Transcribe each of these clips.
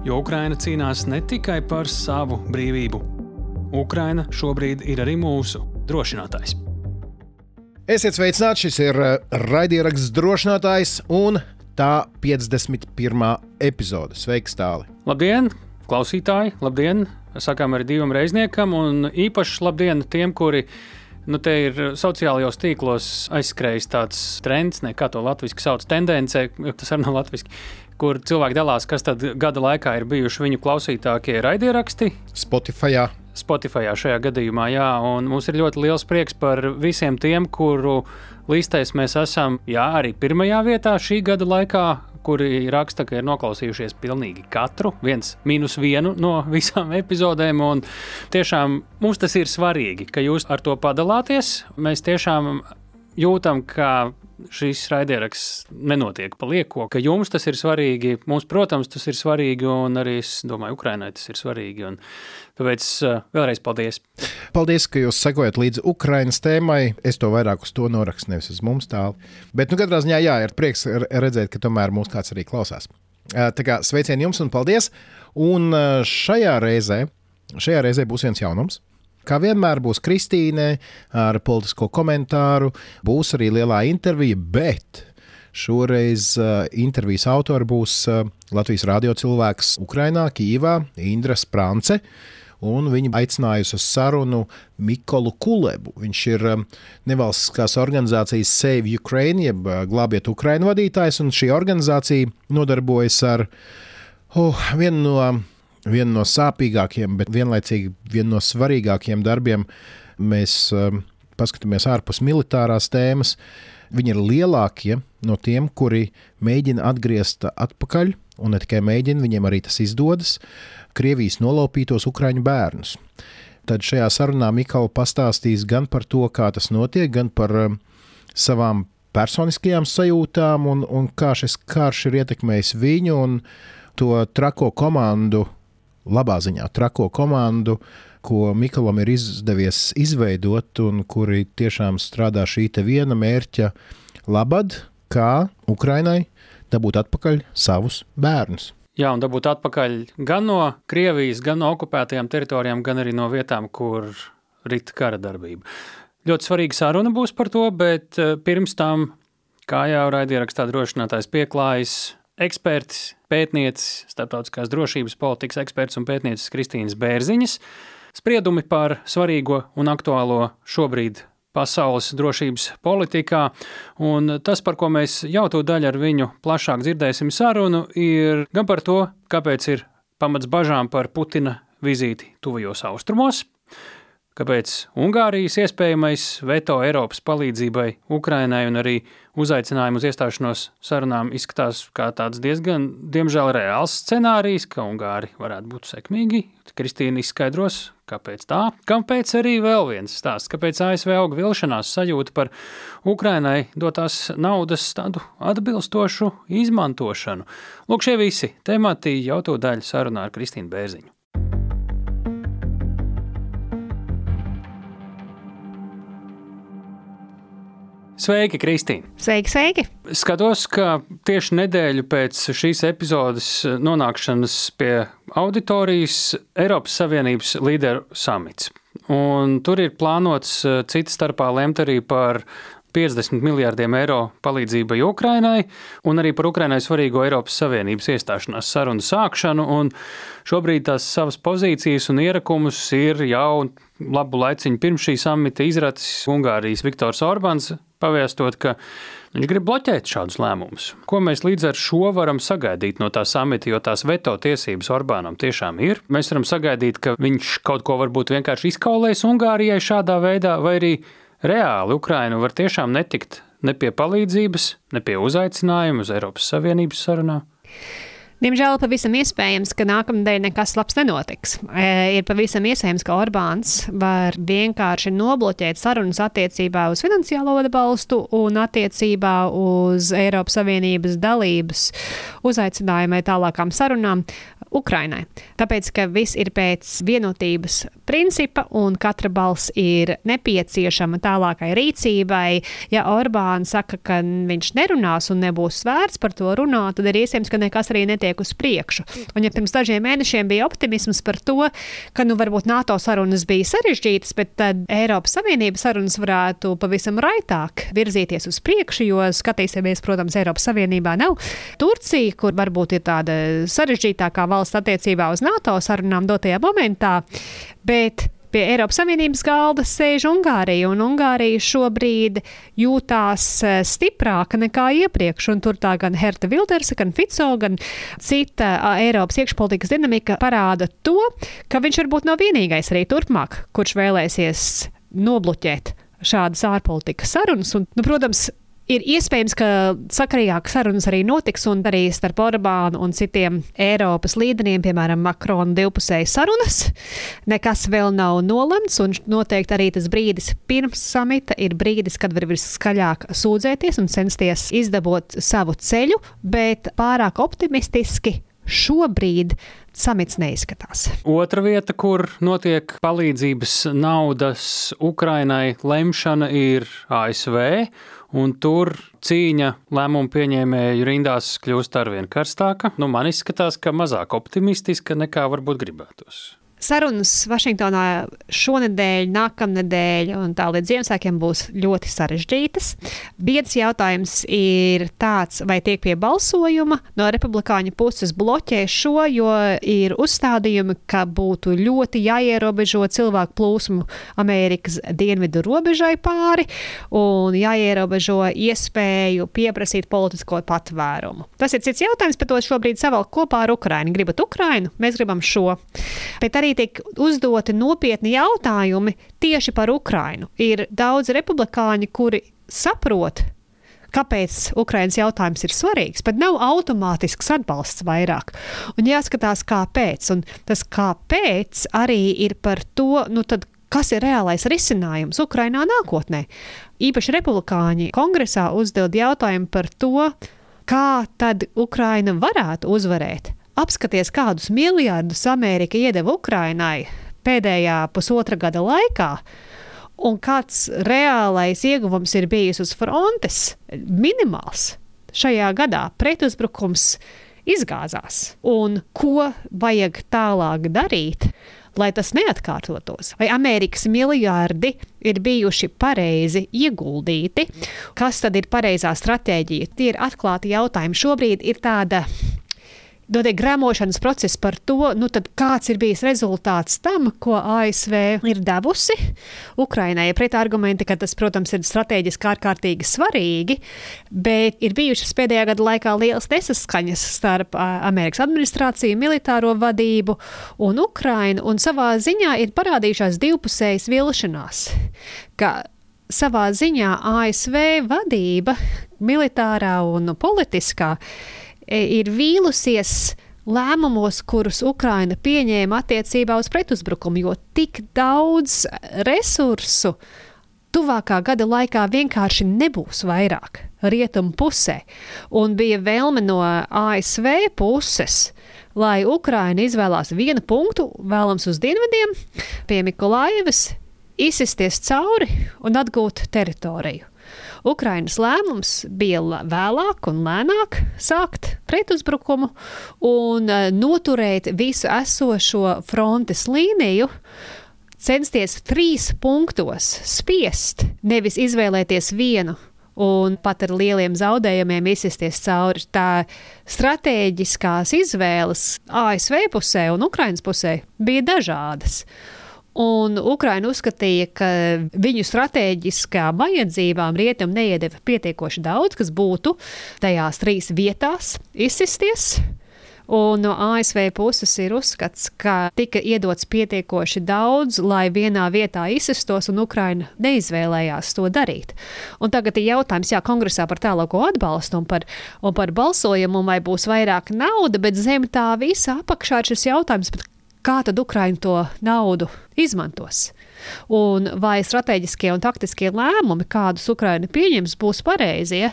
Jo Ukraina cīnās ne tikai par savu brīvību. Ukraina šobrīd ir arī mūsu drošinātājs. Esiet sveicināti, šis ir eh, raidieraksts drošinātājs un tā 51. epizode. Sveiks, tāli! Labdien, klausītāji! Labdien! Sakām arī divam reizniekam, un īpaši labdien tiem, kuri Nu, te ir sociālajos tīklos aizskrējis tāds trends, ne, kā to latviešu sauc, tendence, tas arī nav latviešu, kur cilvēki dalās, kas tad gada laikā ir bijuši viņu klausītākie raidieraksti. Spotify. Spotify šajā gadījumā, jā, un mums ir ļoti liels prieks par visiem tiem, kuru listēs mēs esam, jā, arī pirmajā vietā šī gada laikā, kuri raksta, ka ir noklausījušies pilnīgi katru, viens mīnus vienu no visām epizodēm. Tiešām mums tas ir svarīgi, ka jūs ar to padalāties. Mēs tiešām jūtam, ka šīs raidieraksts nenotiek pa lieko, ka jums tas ir svarīgi. Mums, protams, tas ir svarīgi, un arī es domāju, Ukrainai tas ir svarīgi. Un tāpēc uh, vēlreiz paldies. Paldies, ka jūs sekojat līdzi Ukrainas tēmai. Es to vairāk uz to norakstu, nevis uz mums tālu. Bet, nu, katrā ziņā, jā, ir prieks redzēt, ka tomēr mūs kāds arī klausās. Uh, tā kā sveicieni jums un paldies! Un uh, šajā reizē, šajā reizē būs viens jaunums. Kā vienmēr būs Kristīne ar politisko komentāru, būs arī lielā intervija, bet šoreiz uh, intervijas autori būs uh, Latvijas radio cilvēks Ukrainā, Kīvā, Indra Sprance. Un viņa aicinājusi uz sarunu Mikolu Kulebu. Viņš ir um, nevalstiskās organizācijas Save Ukraine, jeb uh, Glābiet Ukrainu vadītājs, un šī organizācija nodarbojas ar oh, vienu no viena no sāpīgākajiem, bet vienlaicīgi viena no svarīgākajiem darbiem. Mēs um, paskatāmies ārpus militārās tēmas. Viņi ir lielākie no tiem, kuri mēģina atgriezt atpakaļ, un ne tikai mēģina, viņiem arī tas izdodas, Krievijas nolaupītos ukraiņu bērnus. Tad šajā sarunā Mikls pastāstīs gan par to, kā tas notiek, gan par um, savām personiskajām sajūtām, un, un kā šis karš ir ietekmējis viņu un to trako komandu, labā ziņā trako komandu, ko Mikalam ir izdevies izveidot, un kuri tiešām strādā šī viena mērķa labad, kā Ukrainai dabūt atpakaļ savus bērnus. Jā, un dabūt atpakaļ gan no Krievijas, gan no okupētajām teritorijām, gan arī no vietām, kur rita kara darbība. Ļoti svarīga saruna būs par to, bet eh, pirms tam, kā jau raidierakstā drošinātājs pieklājas, eksperts, pētniecis, starptautiskās drošības politikas eksperts un pētniecis Kristīnas Bērziņas. Spriedumi par svarīgo un aktuālo šobrīd pasaules drošības politikā, un tas, par ko mēs jau to daļu ar viņu plašāk dzirdēsim sarunu, ir gan par to, kāpēc ir pamats bažām par Putina vizīti tuvajos austrumos, kāpēc Ungārijas iespējamais veto Eiropas palīdzībai Ukrainai un arī uzaicinājumu uz iestāšanos sarunām izskatās kā tāds diezgan, diemžēl, reāls scenārijs, ka Ungāri varētu būt sekmīgi. Kristīna izskaidros, kāpēc tā. Kāpēc arī vēl viens stāsts, kāpēc ASV aug vilšanās sajūta par Ukrainai dotās naudas tādu atbilstošu izmantošanu. Lūk, šie visi temati jau to daļu sarunā ar Kristīnu Bērziņu. Sveiki, Kristīne! Sveiki, sveiki! Skatos, ka tieši nedēļu pēc šīs epizodes nonākšanas pie auditorijas Eiropas Savienības līderu samits. Un tur ir plānots eh, cita starpā lemt arī par 50 miljārdiem eiro palīdzībai Ukrainai un arī par Ukrainai svarīgo Eiropas Savienības iestāšanās sarunu sākšanu. Un šobrīd tās savas pozīcijas un ierakumus ir jau labu laiciņu pirms šī samita izracis Ungārijas Viktors Orbāns, pavēstot, ka viņš grib bloķēt šādus lēmumus. Ko mēs līdz ar šo varam sagaidīt no tā samita, jo tās veto tiesības Orbānam tiešām ir. Mēs varam sagaidīt, ka viņš kaut ko varbūt vienkārši izkaulēs Ungārijai šādā veidā, vai arī reāli Ukraina var tiešām netikt ne pie palīdzības, ne pie uzaicinājuma uz Eiropas Savienības sarunām. Diemžēl pavisam iespējams, ka nākamnedēļ nekas labs nenotiks. E, ir pavisam iespējams, ka Orbāns var vienkārši nobloķēt sarunas attiecībā uz finansiālo atbalstu un attiecībā uz Eiropas Savienības dalības uzaicinājumai tālākām sarunām Ukrainai. Tāpēc, ka viss ir pēc vienotības principa un katra balss ir nepieciešama tālākai rīcībai. Ja Orbāns saka, ka viņš nerunās un nebūs vērts par to runāt, tad ir iespējams, ka nekas arī netiek uz priekšu. Un ja pirms dažiem mēnešiem bija optimisms par to, ka nu, varbūt NATO sarunas bija sarežģītas, bet tad Eiropas Savienības sarunas varētu pavisam raitāk virzīties uz priekšu, jo skatīsimies, protams, Eiropas Savienībā nav Turcija, kur varbūt ir tāda sarežģītākā valsts attiecībā uz NATO sarunām dotajā momentā. Bet Pie Eiropas Savienības galda sēž Ungārija, un Ungārija šobrīd jūtās eh, stiprāka nekā iepriekš. Tur tā gan Herta Vildersa, gan Fico, gan cita Eiropas iekšpolitikas dinamika parāda to, ka viņš varbūt nav vienīgais arī turpmāk, kurš vēlēsies nobloķēt šādas ārpolitikas sarunas. Un, nu, protams, Ir iespējams, ka sakarīgākas sarunas arī notiks, un arī starp Orbānu un citiem Eiropas līderiem, piemēram, Makrona divpusējas sarunas. Nekas vēl nav nolemts, un noteikti arī tas brīdis pirms samita ir brīdis, kad var viskaļāk sūdzēties un censties izdabot savu ceļu, bet pārāk optimistiski šobrīd samits neizskatās. Otra vieta, kur notiek palīdzības naudas Ukrainai lemšana, ir ASV un tur cīņa lēmumu pieņēmēju rindās kļūst arvien karstāka. Nu, man izskatās, ka mazāk optimistiska nekā varbūt gribētos. Sarunas Vašingtonā šonadēļ, nākamnedēļ un tā līdz Ziemassvētkiem būs ļoti sarežģītas. Biedrs jautājums ir tāds, vai tiek pie balsojuma no republikāņu puses bloķē šo, jo ir uzstādījumi, ka būtu ļoti jāierobežo cilvēku plūsmu Amerikas dienvidu robežai pāri un jāierobežo iespēju pieprasīt politisko patvērumu. Tas ir cits jautājums, bet to šobrīd savalk kopā ar Ukrainu. Gribat Ukrainu, mēs gribam šo. Bet arī arī tiek uzdoti nopietni jautājumi tieši par Ukrainu. Ir daudz republikāņu, kuri saprot, kāpēc Ukraiņas jautājums ir svarīgs, bet nav automātisks atbalsts vairāk. Un jāskatās, kāpēc. Un tas kāpēc arī ir par to, nu tad, kas ir reālais risinājums Ukrainā nākotnē. Īpaši republikāņi kongresā uzdod jautājumu par to, kā tad Ukraina varētu uzvarēt Apskaties, kādus miljardus Amerika iedeva Ukrainai pēdējā pusotra gada laikā. Un kāds reālais ieguvums ir bijis uz frontes? Minimāls. Šajā gadā pretuzbrukums izgāzās. Un ko vajag tālāk darīt, lai tas neatkārtotos? Vai Amerikas miljardi ir bijuši pareizi ieguldīti? Kas tad ir pareizā stratēģija? Tie ir atklāti jautājumi. Šobrīd ir tāda notiek grāmošanas process par to, nu kāds ir bijis rezultāts tam, ko ASV ir devusi Ukrainai. Pretargumenti, ka tas, protams, ir strateģiski ārkārtīgi svarīgi, bet ir bijušas pēdējā gada laikā liels nesaskaņas starp Amerikas administrāciju, militāro vadību un Ukrainu, un savā ziņā ir parādījušās divpusējas vilšanās. Savā ziņā ASV vadība, militārā un politiskā, ir vīlusies lēmumos, kurus Ukraina pieņēma attiecībā uz pretuzbrukumu, jo tik daudz resursu tuvākā gada laikā vienkārši nebūs vairāk rietumu pusē. Un bija vēlme no ASV puses, lai Ukraina izvēlās vienu punktu, vēlams uz dienvidiem, pie Mikulājevas, izsisties cauri un atgūt teritoriju. Ukrainas lēmums bija vēlāk un lēnāk sākt pretuzbrukumu un e, noturēt visu esošo frontes līniju censties trīs punktos spiest, nevis izvēlēties vienu un pat ar lieliem zaudējumiem izsisties cauri. Tā stratēģiskās izvēles ASV pusē un Ukraiņas pusē bija dažādas. Un Ukraina uzskatīja, ka viņu strateģiskām vajadzībām rietumi neiedeva pietiekoši daudz, kas būtu tajās trīs vietās izsisties Un no ASV puses ir uzskats, ka tika iedots pietiekoši daudz, lai vienā vietā izsistos, un Ukraina neizvēlējās to darīt. Un tagad ir jautājums, jā, kongresā par tālāko atbalstu un par, un par balsojumu, vai būs vairāk nauda, bet zem tā visa apakšā ir šis jautājums, kā tad Ukraina to naudu izmantos. Un vai strateģiskie un taktiskie lēmumi, kādus Ukraina pieņems, būs pareizie,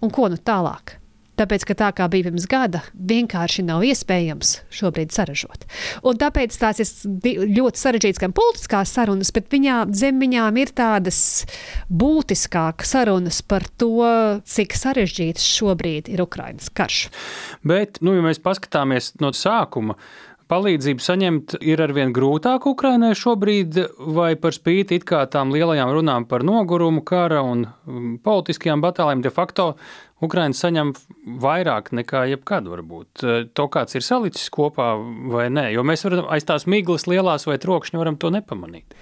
un ko nu tālāk. Tāpēc, ka tā kā bija pirms gada, vienkārši nav iespējams šobrīd saražot. Un tāpēc tās ir ļoti sarežģītas gan politiskās sarunas, bet viņā, zem viņām ir tādas būtiskākas sarunas par to, cik sarežģīts šobrīd ir Ukraiņas karš. Bet, nu, ja mēs paskatāmies no sākuma, palīdzību saņemt ir arvien grūtāk Ukrainai šobrīd, vai par spīti it kā tām lielajām runām par nogurumu, kara un um, politiskajām batālēm, de facto Ukraina saņem vairāk nekā jebkad varbūt. To kāds ir salicis kopā vai nē, jo mēs varam aiz tās miglas lielās vai trokšņi varam to nepamanīt.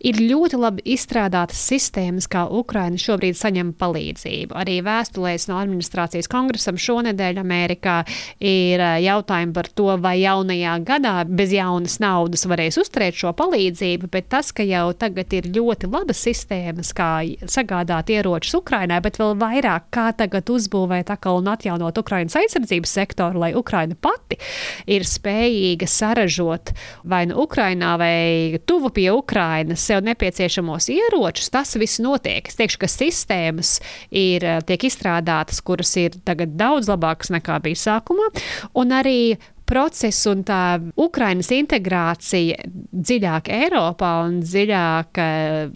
Ir ļoti labi izstrādātas sistēmas, kā Ukraina šobrīd saņem palīdzību. Arī vēstulēs no administrācijas kongresam šonadēļ Amerikā ir jautājumi par to, vai jaunajā gadā bez jaunas naudas varēs uzturēt šo palīdzību, bet tas, ka jau tagad ir ļoti labas sistēmas, kā sagādāt ieročus Ukrainai, bet vēl vairāk kā tagad uzbūvēt atkal un atjaunot Ukrainas aizsardzības sektoru, lai Ukraina pati ir spējīga saražot vai nu Ukrainā vai tuvu pie Ukrainas sev nepieciešamos ieročus, tas viss notiek. Es teikšu, ka sistēmas ir, eh, tiek izstrādātas, kuras ir tagad daudz labākas nekā bija sākumā, un arī process un tā Ukrainas integrācija dziļāk Eiropā un dziļāk eh,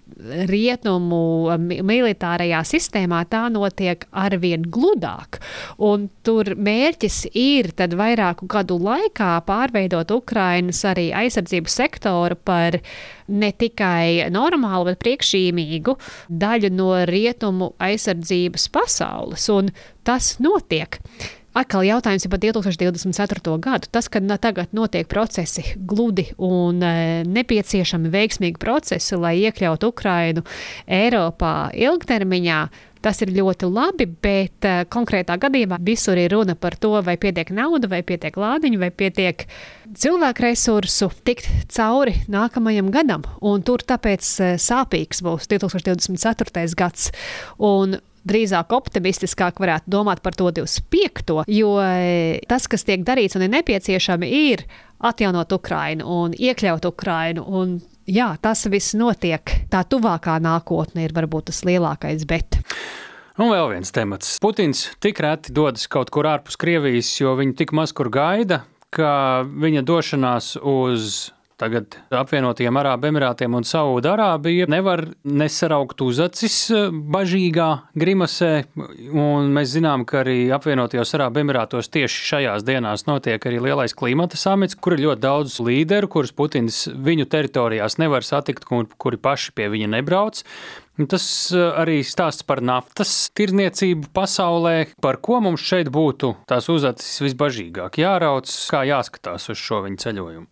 rietumu militārajā sistēmā, tā notiek arvien gludāk. Un tur mērķis ir tad vairāku gadu laikā pārveidot Ukrainas arī aizsardzības sektoru par ne tikai normālu, bet priekšīmīgu daļu no rietumu aizsardzības pasaules. Un tas notiek. Atkal jautājums ir par 2024. gadu. Tas, ka tagad notiek procesi gludi un e, nepieciešami veiksmīgi procesi, lai iekļautu Ukrainu Eiropā ilgtermiņā, Tas ir ļoti labi, bet uh, konkrētā gadījumā visur ir runa par to, vai pietiek nauda, vai pietiek lādiņu, vai pietiek cilvēku resursu tikt cauri nākamajam gadam. Un tur tāpēc uh, sāpīgs būs 2024. gads. Un drīzāk optimistiskāk varētu domāt par to 25. Jo e, tas, kas tiek darīts un ir nepieciešami, ir atjaunot Ukrainu un iekļaut Ukrainu. Un, jā, tas viss notiek. Tā tuvākā nākotne ir varbūt tas lielākais. Bet. Un vēl viens temats. Putins tik reti dodas kaut kur ārpus Krievijas, jo viņu tik maz kur gaida, ka viņa došanās uz Tagad apvienotajiem Arābu Emirātiem un Saudārābija nevar nesaraukt uz acis eh, bažīgā grimasē, mēs zinām, ka arī apvienotajos Arābu Emirātos tieši šajās dienās notiek arī lielais klimata samits, kur ir ļoti daudz līderu, kurus Putins viņu teritorijās nevar satikt, kur, kuri paši pie viņa nebrauc. Tas eh, arī stāsts par naftas tirniecību pasaulē, par ko mums šeit būtu tās uzacis visbažīgāk jārauc, kā jāskatās uz šo viņa ceļojumu.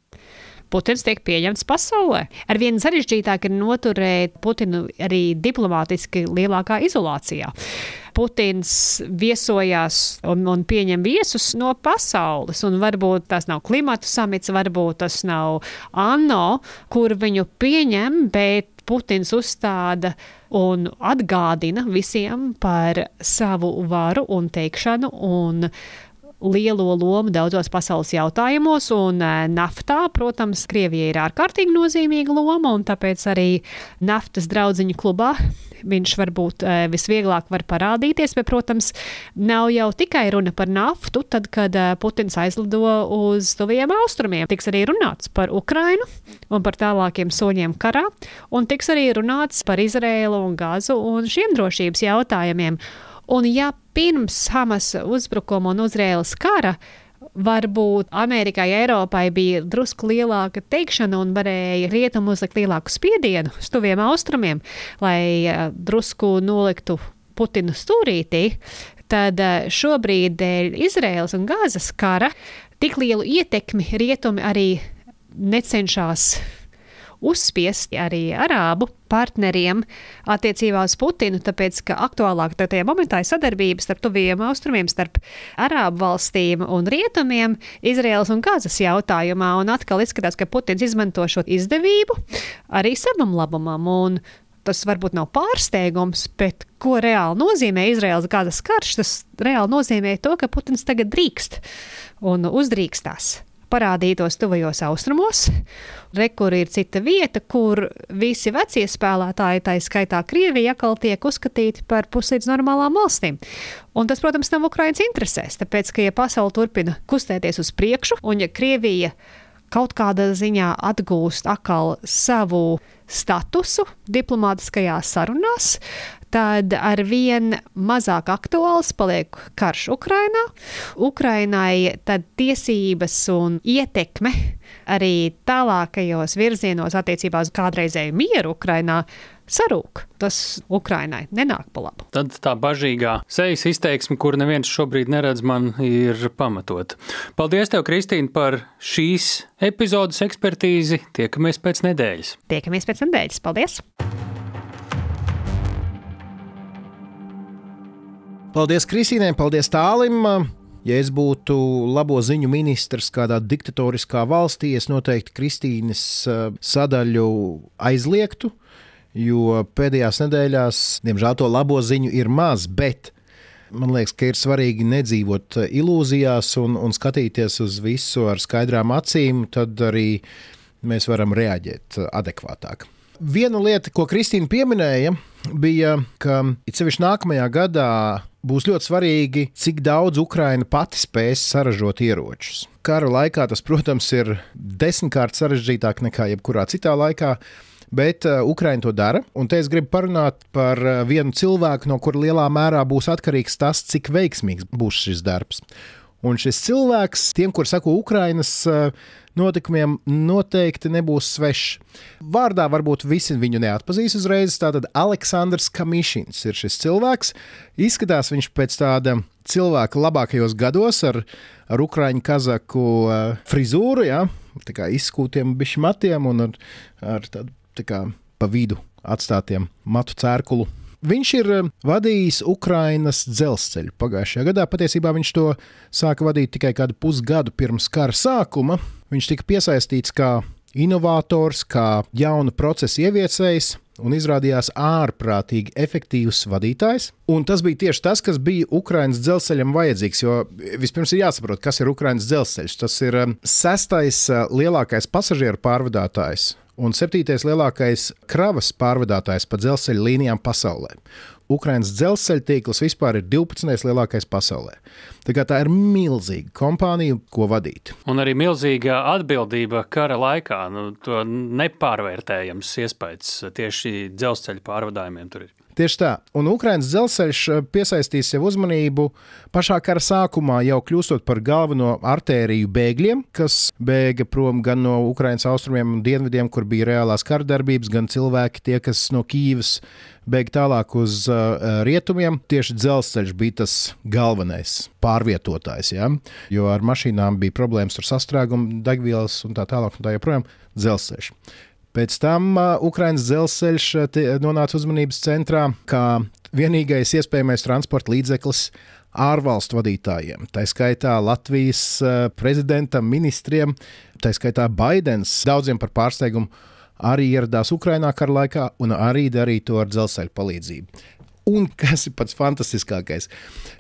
Putins tiek pieņemts pasaulē. Arvien sarežģītāk ir noturēt Putinu arī diplomātiski lielākā izolācijā. Putins viesojās un, un pieņem viesus no pasaules. Varbūt tas nav klimata samits, varbūt tas nav ANO, kur viņu pieņem, bet Putins uzstāda un atgādina visiem par savu varu un teikšanu un lielo lomu daudzos pasaules jautājumos, un e, naftā, protams, Krievijai ir ārkārtīgi nozīmīga loma, un tāpēc arī naftas draudziņu klubā viņš varbūt e, visvieglāk var parādīties, bet, protams, nav jau tikai runa par naftu, tad, kad e, Putins aizlido uz tuviem austrumiem. Tiks arī runāts par Ukrainu un par tālākiem soļiem karā, un tiks arī runāts par Izrēlu un Gāzu un šiem drošības jautājumiem. Un ja pirms Hamas uzbrukuma un Izraēlas kara varbūt Amerikai, Eiropai bija drusku lielāka teikšana un varēja rietumu uzlikt lielāku spiedienu uz tuviem austrumiem, lai uh, drusku noliktu Putinu stūrītī, tad uh, šobrīd dēļ Izraēlas un Gāzes kara tik lielu ietekmi rietumi arī necenšas uzspiest arī arābu partneriem attiecībā uz Putinu, tāpēc ka aktuālāk tajā momentā ir sadarbības starp tuviem austrumiem, starp arābu valstīm un rietumiem, Izraels un Gazas jautājumā. Un atkal izskatās, ka Putins izmanto šo izdevību arī savam labumam. Un tas varbūt nav pārsteigums, bet ko reāli nozīmē Izraels gada karš? Tas reāli nozīmē to, ka Putins tagad drīkst un uzdrīkstās parādītos tuvajos austrumos. Rekur ir cita vieta, kur visi vecie spēlētāji, tā skaitā Krievija, atkal tiek uzskatīti par puslīdz normālām valstīm. Un tas, protams, nav Ukraiņas interesēs, tāpēc, ka ja pasaule turpina kustēties uz priekšu, un ja Krievija kaut kādā ziņā atgūst atkal savu statusu diplomātiskajās sarunās, tad ar vien mazāk aktuāls paliek karš Ukrainā. Ukrainai tad tiesības un ietekme arī tālākajos virzienos attiecībā uz kādreizēju mieru Ukrainā sarūk. Tas Ukrainai nenāk pa labu. Tad tā bažīgā sejas izteiksme, kur neviens šobrīd neredz, man ir pamatot. Paldies, tev, Kristīne, par šīs epizodes ekspertīzi. Tiekamies pēc nedēļas. Tiekamies pēc nedēļas. Paldies! Paldies Kristīnai, paldies Tālim. Ja es būtu labo ziņu ministrs kādā diktatoriskā valstī, es noteikti Kristīnas eh, sadaļu aizliegtu, jo pēdējās nedēļās, diemžēl, to labo ziņu ir maz. Bet man liekas, ka ir svarīgi nedzīvot eh, ilūzijās un, un skatīties uz visu ar skaidrām acīm, tad arī mēs varam reaģēt adekvātāk. Viena lieta, ko Kristīna pieminēja, bija, ka it sevišķi nākamajā gadā būs ļoti svarīgi, cik daudz Ukraina pati spēs saražot ieročus. Kara laikā tas, protams, ir desmitkārt sarežģītāk nekā jebkurā citā laikā. Bet uh, Ukraiņa to dara, un te es gribu parunāt par uh, vienu cilvēku, no kura lielā mērā būs atkarīgs tas, cik veiksmīgs būs šis darbs. Un šis cilvēks, tiem, kur sako Ukraiņas uh, notikumiem noteikti nebūs svešs. Vārdā varbūt visi viņu neatpazīs uzreiz. Tātad Aleksandrs Kamišins ir šis cilvēks. Izskatās viņš pēc tāda cilvēka labākajos gados ar, ar ukraiņu kazaku uh, frizūru, ja? tā kā izskūtiem bišķi un ar, ar tādu tā kā pa vidu atstātiem matu cērkulu Viņš ir eh, vadījis Ukrainas dzelzceļu pagājušajā gadā. Patiesībā viņš to sāka vadīt tikai kādu pusgadu pirms kara sākuma. Viņš tika piesaistīts kā inovators, kā jaunu procesu ieviesējs un izrādījās ārprātīgi efektīvs vadītājs. Un tas bija tieši tas, kas bija Ukraiņas dzelzceļam vajadzīgs. Jo vispirms ir jāsaprot, kas ir Ukraiņas dzelzceļš. Tas ir eh, sestais eh, lielākais pasažieru pārvadātājs un septītais lielākais kravas pārvadātājs pa dzelzceļa līnijām pasaulē. Ukraiņas dzelzceļa tīkls vispār ir 12. lielākais pasaulē. Tā, tā ir milzīga kompānija, ko vadīt. Un arī milzīga atbildība kara laikā. Nu, to nepārvērtējams iespējas tieši dzelzceļa pārvadājumiem tur ir. Tieši tā. Un Ukraiņas dzelzceļš eh, piesaistīs sev uzmanību pašā kara sākumā, jau kļūstot par galveno artēriju bēgļiem, kas bēga prom gan no Ukraiņas austrumiem un dienvidiem, kur bija reālās kardarbības, gan cilvēki, tie, kas no Kīivas bēga tālāk uz uh, rietumiem. Tieši dzelzceļš bija tas galvenais pārvietotājs, ja? jo ar mašīnām bija problēmas ar sastrēgumu, degvielas un tā tālāk, un tā joprojām dzelzceļš. Pēc tam Ukraiņas dzelzceļš nonāca uzmanības centrā kā vienīgais iespējamais transporta līdzeklis ārvalstu vadītājiem. Tā skaitā Latvijas prezidentam, ministriem, tā skaitā Baidens daudziem par pārsteigumu arī ieradās Ukrajinā kara laikā un arī darīja to ar dzelzceļa palīdzību. Un kas ir pats fantastiskākais,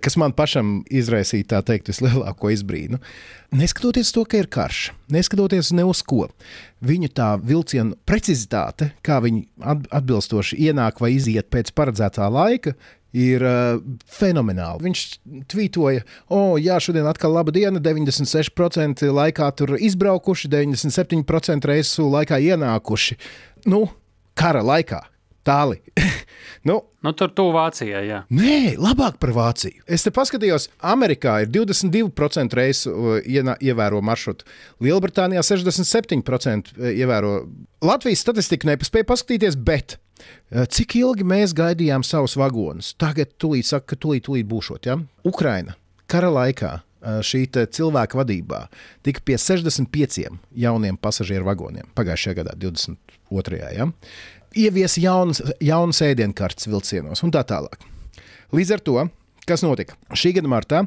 kas man pašam izraisīja tā teikt, vislielāko izbrīnu. Neskatoties to, ka ir karš, neskatoties ne uz ko, viņu tā vilcienu precizitāte, kā viņi atbilstoši ienāk vai iziet pēc paredzētā laika, ir uh, fenomenāli. Viņš tvītoja, o, oh, jā, šodien atkal laba diena, 96% laikā tur izbraukuši, 97% reisu laikā ienākuši. Nu, kara laikā. Tāli. nu, nu, tur tuvu Vācijai. Jā. Nē, labāk par Vāciju. Es te paskatījos, Amerikā ir 22% reisu uh, ievēro maršrutu, Lielbritānijā 67% uh, ievēro. Latvijas statistiku nepaspēja paskatīties, bet uh, cik ilgi mēs gaidījām savus vagonus? Tagad tūlīt saka, ka tūlīt, tūlīt būšot. Ja? Ukraina kara laikā šī cilvēka vadībā tika pie 65 jauniem pasažieru vagoniem pagājušajā gadā, 22. Ja? Ieviesa jaunas, jaunas ēdienkartes vilcienos un tā tālāk. Līdz ar to Kas notika? Šī gada martā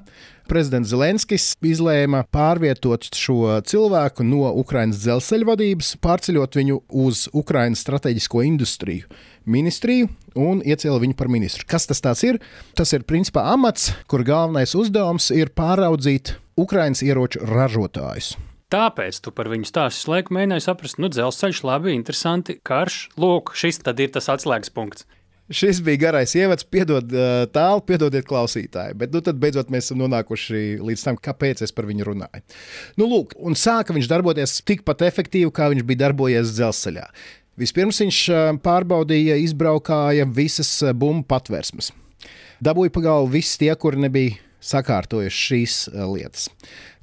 prezidents Zelenskis izlēma pārvietot šo cilvēku no Ukraiņas dzelzceļa vadības, pārceļot viņu uz Ukraiņas strateģisko industriju ministriju un iecēla viņu par ministru. Kas tas ir? Tas ir principā amats, kur galvenais uzdevums ir pāraudzīt Ukraiņas ieroču ražotājus. Tāpēc tu par viņu stāstu laiku mēģināji saprast, nu, dzelzceļš, labi, interesanti, karš. Lūk, šis tad ir tas atslēgas punkts. Šis bija garais ievads, piedod tālu, piedodiet klausītāji. Bet nu, tad beidzot mēs esam nonākuši līdz tam, kāpēc es par viņu runāju. Nu, lūk, un sāka viņš darboties tikpat efektīvi, kā viņš bija darbojies dzelzceļā. Vispirms viņš pārbaudīja, izbraukāja visas bumbu patvērsmes. Dabūja pagalvu visi tie, kuri nebija sakārtojuši šīs lietas.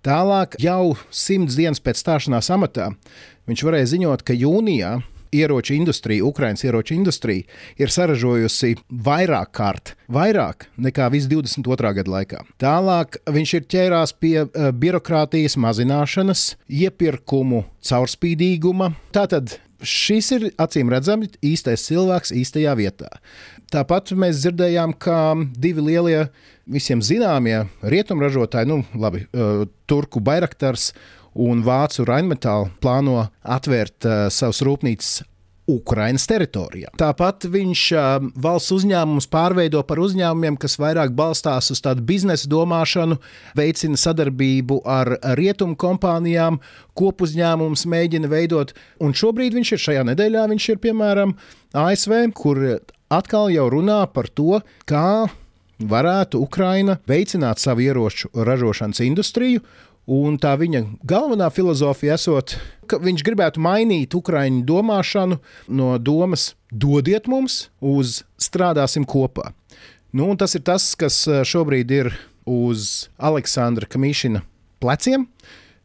Tālāk, jau simts dienas pēc stāšanās amatā, viņš varēja ziņot, ka jūnijā ieroču industrija, Ukraiņas ieroču industrija, ir saražojusi vairāk kārt, vairāk nekā visu 22. gadu laikā. Tālāk viņš ir ķērās pie uh, birokrātijas mazināšanas, iepirkumu caurspīdīguma. Tātad šis ir acīm redzami īstais cilvēks īstajā vietā. Tāpat mēs dzirdējām, ka divi lielie, visiem zināmie rietumražotāji, nu, labi, uh, Turku Bairaktars un Vācu Rainmetāla plāno atvērt uh, savus rūpnīcas Ukraiņas teritorijā. Tāpat viņš uh, valsts uzņēmumus pārveido par uzņēmumiem, kas vairāk balstās uz tādu biznesa domāšanu, veicina sadarbību ar rietumu kompānijām, kopuzņēmumus mēģina veidot. Un šobrīd viņš ir šajā nedēļā, viņš ir piemēram ASV, kur atkal jau runā par to, kā varētu Ukraina veicināt savu ieroču ražošanas industriju Un tā viņa galvenā filozofija esot, ka viņš gribētu mainīt Ukrāņu domāšanu no domas dodiet mums uz strādāsim kopā. Nu, tas ir tas, kas eh, šobrīd ir uz Aleksandra Kamišina pleciem.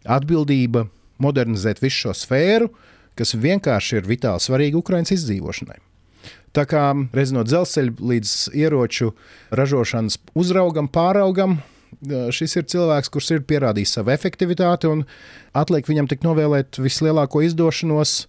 Atbildība modernizēt visu šo sfēru, kas vienkārši ir vitāli svarīga Ukraiņas izdzīvošanai. Tā kā reiz no dzelzceļa līdz ieroču ražošanas uzraugam, pāraugam, šis ir cilvēks, kurš ir pierādījis savu efektivitāti, un atliek viņam tik novēlēt vislielāko izdošanos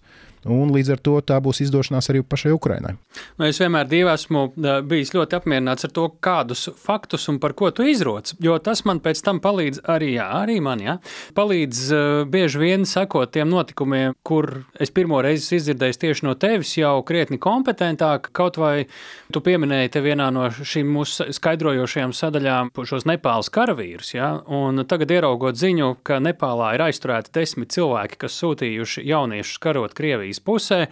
Un līdz ar to tā būs izdošanās arī pašai Ukrainai. Nu, es vienmēr esmu bijis ļoti apmierināts ar to, kādus faktus un par ko tu izroc. Jo tas man pēc tam palīdz arī, jā, arī man, jā, palīdz uh, bieži vien sekot tiem notikumiem, kur es pirmo reizi izdzirdēju tieši no tevis jau krietni kompetentāk. Kaut vai tu pieminēji te vienā no šīm mūsu skaidrojošajām sadaļām šos Nepāles karavīrus, jā, un tagad ieraugot ziņu, ka Nepālā ir aizturēti desmit cilvēki, kas sūtījuši jauniešus karot Krieviju. Krievijas pusē.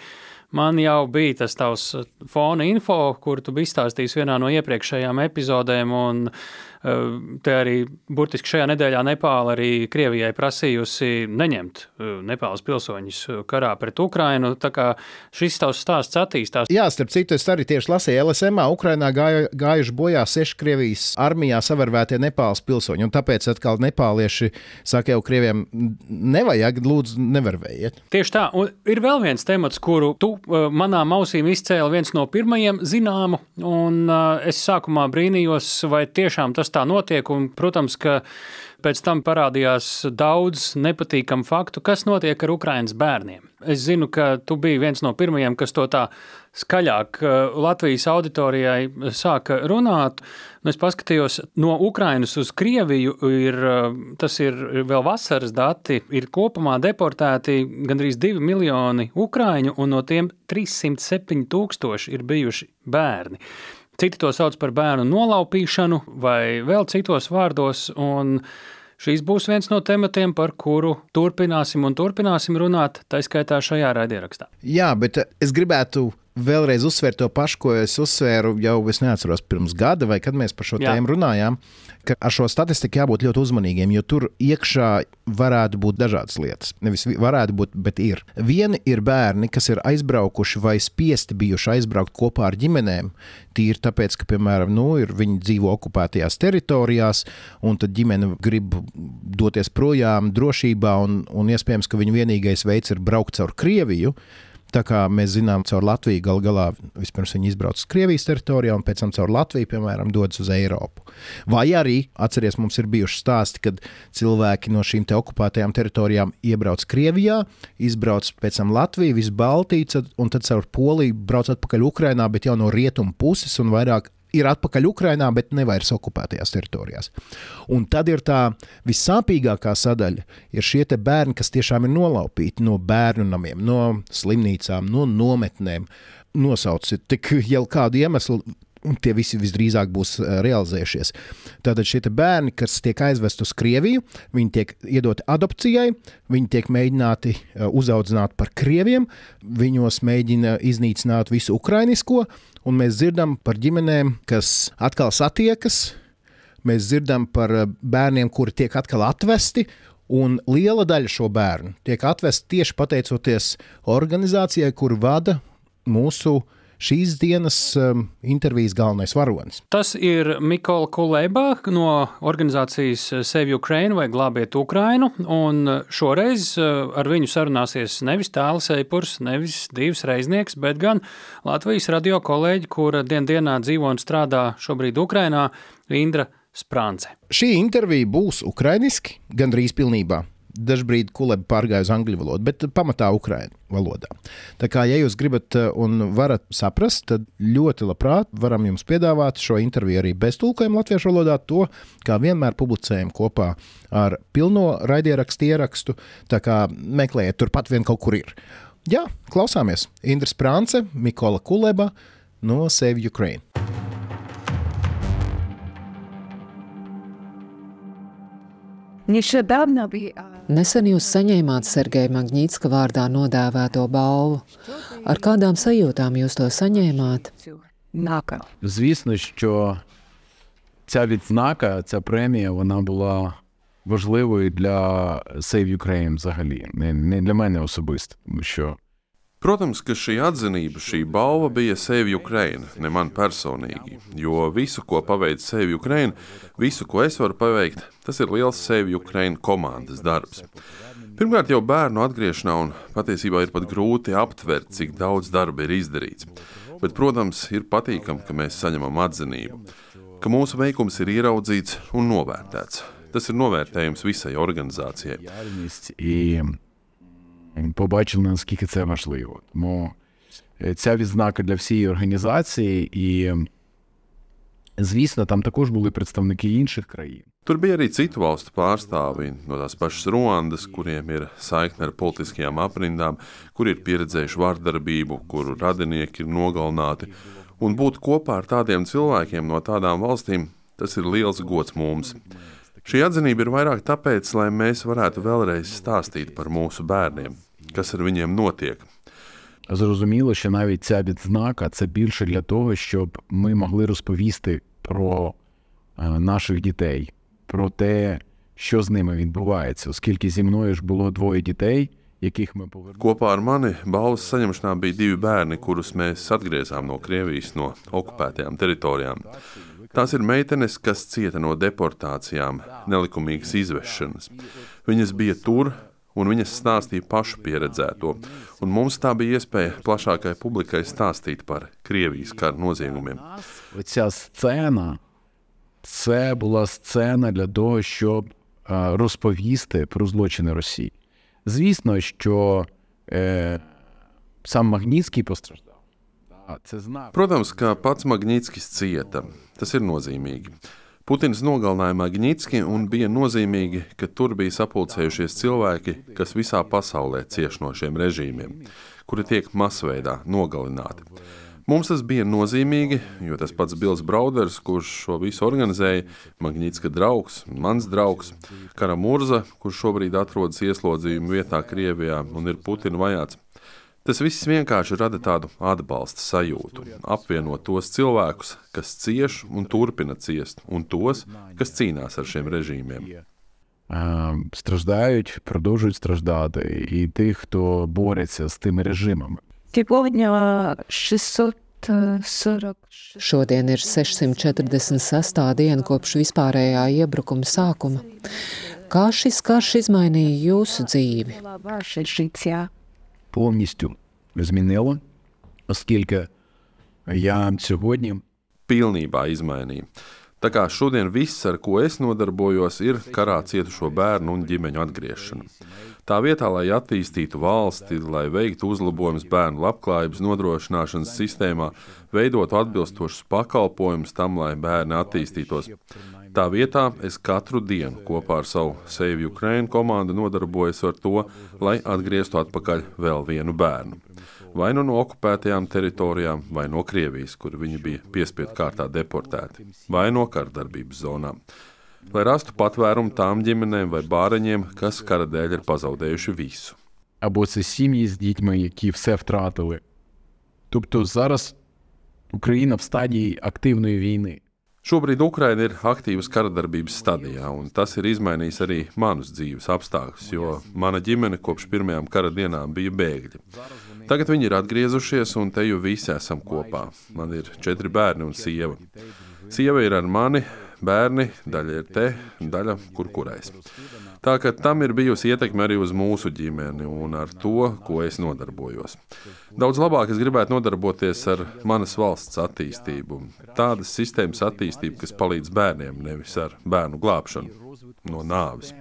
Man jau bija tas tavs fona info, kur tu biji izstāstījis vienā no iepriekšējām epizodēm, un Eh, te arī burtiski šajā nedēļā Nepāla arī Krievijai prasījusi neņemt eh, Nepāles pilsoņus eh, karā pret Ukrainu. Tā kā šis tavs stāsts attīstās. Jā, starp citu, es arī tieši lasīju LSM. Ukrainā gāju, gājuši bojā seši Krievijas armijā savarvētie Nepāles pilsoņi. Un tāpēc atkal nepālieši saka, jau Krieviem nevajag, lūdzu, nevarvējiet. Tieši tā. Un ir vēl viens temats, kuru tu manām ausīm izcēli viens no pirmajiem zināmu. Un es sākumā brīnījos, vai tiešām tas tā notiek. Un, protams, ka pēc tam parādījās daudz nepatīkamu faktu, kas notiek ar Ukraiņas bērniem. Es zinu, ka tu biji viens no pirmajiem, kas to tā skaļāk uh, Latvijas auditorijai sāka runāt. Nu, es paskatījos, no Ukrainas uz Krieviju ir, uh, tas ir vēl vasaras dati, ir kopumā deportēti gandrīz 2 miljoni ukrāņu, un no tiem 307 tūkstoši ir bijuši bērni. Citi to sauc par bērnu nolaupīšanu vai vēl citos vārdos. Šīs būs viens no tematiem, par kuru turpināsim un turpināsim runāt, tā skaitā šajā raidierakstā. Jā, bet es gribētu vēlreiz uzsvērt to pašu, ko es uzsvēru jau, es neatceros, pirms gada vai kad mēs par šo Jā. tēmu runājām ka ar šo statistiku jābūt ļoti uzmanīgiem, jo tur iekšā varētu būt dažādas lietas. Nevis varētu būt, bet ir. Vieni ir bērni, kas ir aizbraukuši vai spiesti bijuši aizbraukt kopā ar ģimenēm. Tīri tāpēc, ka, piemēram, nu, ir, viņi dzīvo okupētajās teritorijās, un tad ģimene grib doties projām drošībā, un, un iespējams, ka viņu vienīgais veids ir braukt caur Krieviju Tā kā mēs zinām, caur Latviju gal galā vispirms viņi izbrauc uz Krievijas teritorijā, un pēc tam caur Latviju, piemēram, dodas uz Eiropu. Vai arī, atcerieties, mums ir bijuši stāsti, kad cilvēki no šīm te okupētajām teritorijām iebrauc Krievijā, izbrauc pēc tam Latviju, visu Baltiju, un tad caur Poliju brauc atpakaļ Ukrajinā, bet jau no rietumu puses un vairāk ir atpakaļ Ukrajinā, bet ne vairs okupētajās teritorijās. Un tad ir tā vissāpīgākā sadaļa, ir šie bērni, kas tiešām ir nolaupīti no bērnu namiem, no slimnīcām, no nometnēm. Nosauciet tik jau kādu iemeslu, un tie visi visdrīzāk būs uh, realizējušies. Tātad šie bērni, kas tiek aizvesti uz Krieviju, viņi tiek iedoti adopcijai, viņi tiek mēģināti uh, uzaudzināt par krieviem, viņos mēģina iznīcināt visu ukrainisko, un mēs dzirdam par ģimenēm, kas atkal satiekas. Mēs dzirdam par eh, bērniem, kuri tiek atkal atvesti, un liela daļa šo bērnu tiek atvesti tieši pateicoties organizācijai, kur vada mūsu šīs dienas um, intervijas galvenais varonis. Tas ir Mikola Kulēbā no organizācijas Save Ukraine vai Glābiet Ukrainu. Šoreiz uh, ar viņu sarunāsies nevis Tāls Eipurs, nevis divs reiznieks, bet gan Latvijas radio kolēģi, kura dien dienā dzīvo un strādā šobrīd Ukrainā, Indra Sprānce. Šī intervija būs ukrainiski gandrīz pilnībā dažbrīd kulēbi pārgāja uz angļu valodu, bet pamatā ukraiņu valodā. Tā kā, ja jūs gribat uh, un varat saprast, tad ļoti labprāt varam jums piedāvāt šo interviju arī bez tulkojuma latviešu valodā. To, kā vienmēr, publicējam kopā ar pilno raidierakstu ierakstu. Tā kā meklējiet, turpat vien kaut kur ir. Jā, klausāmies. Indra Sprānce, Mikola Kuleba no Save Ukraine. Nesen jūs saņēmāt Sergeja Magnītska vārdā nodēvēto balvu. Ar kādām sajūtām jūs to saņēmāt? Звісно, що ця відзнака, ця премія, вона була важливою для Save Ukraine взагалі, не, не для мене особисто, тому що Protams, ka šī atzinība, šī balva bija Save Ukraine, ne man personīgi. Jo visu, ko paveic Save Ukraine, visu, ko es varu paveikt, tas ir liels Save Ukraine komandas darbs. Pirmkārt, jau bērnu atgriešanā, un patiesībā ir pat grūti aptvert, cik daudz darba ir izdarīts. Bet, protams, ir patīkami, ka mēs saņemam atzinību, ka mūsu veikums ir ieraudzīts un novērtēts. Tas ir novērtējums visai organizācijai побачили, наскільки це важливо. Тому ця відзнака для всієї організації, і, звісно, там також були представники інших країн. Tur bija arī citu valstu pārstāvji no tās pašas Ruandas, kuriem ir saikne ar politiskajām aprindām, kur ir pieredzējuši vardarbību, kuru radinieki ir nogalināti. Un būt kopā ar tādiem cilvēkiem no tādām valstīm, tas ir liels gods mums. Šī atzinība ir vairāk tāpēc, lai mēs varētu vēlreiz stāstīt par mūsu bērniem, kas ar viņiem notiek. Зрозуміло, що навіть ця відзнака це більше для того, щоб ми могли розповісти про наших дітей, про те, що з ними відбувається, оскільки зі мною ж було двоє дітей. Kopā ar mani balvas saņemšanā bija divi bērni, kurus mēs atgriezām no Krievijas, no okupētajām teritorijām. Tās ir meitenes, kas cieta no deportācijām, nelikumīgas izvešanas. Viņas bija tur, un viņas stāstīja pašu pieredzēto. Un mums tā bija iespēja plašākai publikai stāstīt par Krievijas kara noziegumiem. Ця сцена це була сцена для того, щоб розповісти про злочини Росії. Звісно, що е, сам Магнітський постраждав. Protams, ka pats Magnitskis cieta. Tas ir nozīmīgi. Putins nogalināja Magnitski un bija nozīmīgi, ka tur bija sapulcējušies cilvēki, kas visā pasaulē cieš no šiem režīmiem, kuri tiek masveidā nogalināti. Mums tas bija nozīmīgi, jo tas pats Bills Brauders, kurš šo visu organizēja, Magnitska draugs, mans draugs, Karamurza, kurš šobrīd atrodas ieslodzījuma vietā Krievijā un ir Putina vajāts, Tas viss vienkārši rada tādu atbalsta sajūtu, apvienot tos cilvēkus, kas cieš un turpina ciest, un tos, kas cīnās ar šiem režīmiem. Страждають, продовжують страждати, і тих, хто бореться з тими режимами. Сьогодні 640. Šodien ir 646. diena kopš vispārējā iebrukuma sākuma. Kā šis karš izmainīja jūsu dzīvi? повністю змінило, оскільки я сьогодні pilnībā izmainīja. Tā kā šodien viss, ar ko es nodarbojos, ir karā cietušo bērnu un ģimeņu atgriešana. Tā vietā, lai attīstītu valsti, lai veiktu uzlabojumus bērnu labklājības nodrošināšanas sistēmā, veidotu atbilstošus pakalpojumus tam, lai bērni attīstītos. Tā vietā es katru dienu kopā ar savu Save Ukraine komandu nodarbojos ar to, lai atgrieztu atpakaļ vēl vienu bērnu vai nu no okupētajām teritorijām, vai no Krievijas, kur viņi bija piespiedu kārtā deportēti, vai no kardarbības zonām. Lai rastu patvērumu tām ģimenēm vai bāreņiem, kas kara dēļ ir pazaudējuši visu. Або це сім'ї з дітьми, які все втратили. Тобто зараз Україна в стадії активної війни. Šobrīd Ukraina ir aktīvas karadarbības stadijā, un tas ir izmainījis arī manus dzīves apstākļus, jo mana ģimene kopš pirmajām kara dienām bija bēgļi. Tagad viņi ir atgriezušies, un te jau visi esam kopā. Man ir četri bērni un sieva. Sieva ir ar mani, bērni, daļa ir te, daļa kur kurais. Tā ka tam ir bijusi ietekme arī uz mūsu ģimeni un ar to, ko es nodarbojos. Daudz labāk es gribētu nodarboties ar manas valsts attīstību, tādas sistēmas attīstību, kas palīdz bērniem, nevis ar bērnu glābšanu no nāves.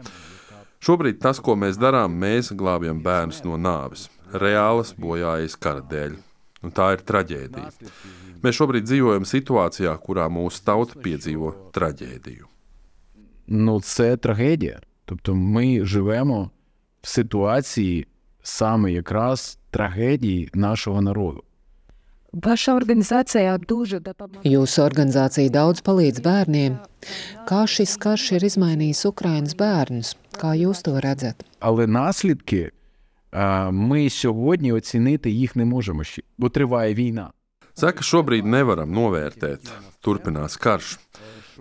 Šobrīd tas, ko mēs darām, mēs glābjam bērnus no nāves, reālas bojājas kara dēļ. Un tā ir traģēdija. Mēs šobrīd dzīvojam situācijā, kurā mūsu tauta piedzīvo traģēdiju. Nu, tas ir traģēdija. Тобто ми живемо в ситуації саме якраз трагедії нашого народу. Ваша організація дуже допомагає. Jūsu organizācija daudz palīdz bērniem. Kā šis karš ir izmainījis Ukrainas bērnus? Kā jūs to redzat? Але наслідки ми сьогодні оцінити їх не можемо ще, бо триває війна. Saka, šobrīd nevaram novērtēt, turpinās karš.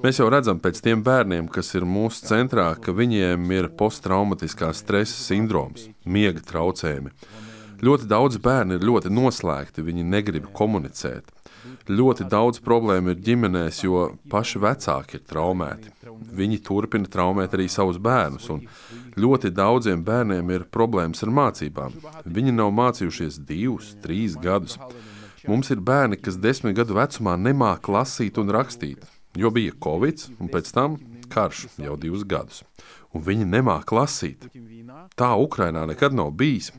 Mēs jau redzam pēc tiem bērniem, kas ir mūsu centrā, ka viņiem ir posttraumatiskā stresa sindroms, miega traucējumi. Ļoti daudz bērnu ir ļoti noslēgti, viņi negrib komunicēt. Ļoti daudz problēmu ir ģimenēs, jo paši vecāki ir traumēti. Viņi turpina traumēt arī savus bērnus, un ļoti daudziem bērniem ir problēmas ar mācībām. Viņi nav mācījušies divus, trīs gadus. Mums ir bērni, kas desmit gadu vecumā nemāca lasīt un rakstīt, jo bija Covid, un pēc tam karš jau divus gadus. Un viņi nemāca lasīt. Tā Ukrainā nekad nav bijis.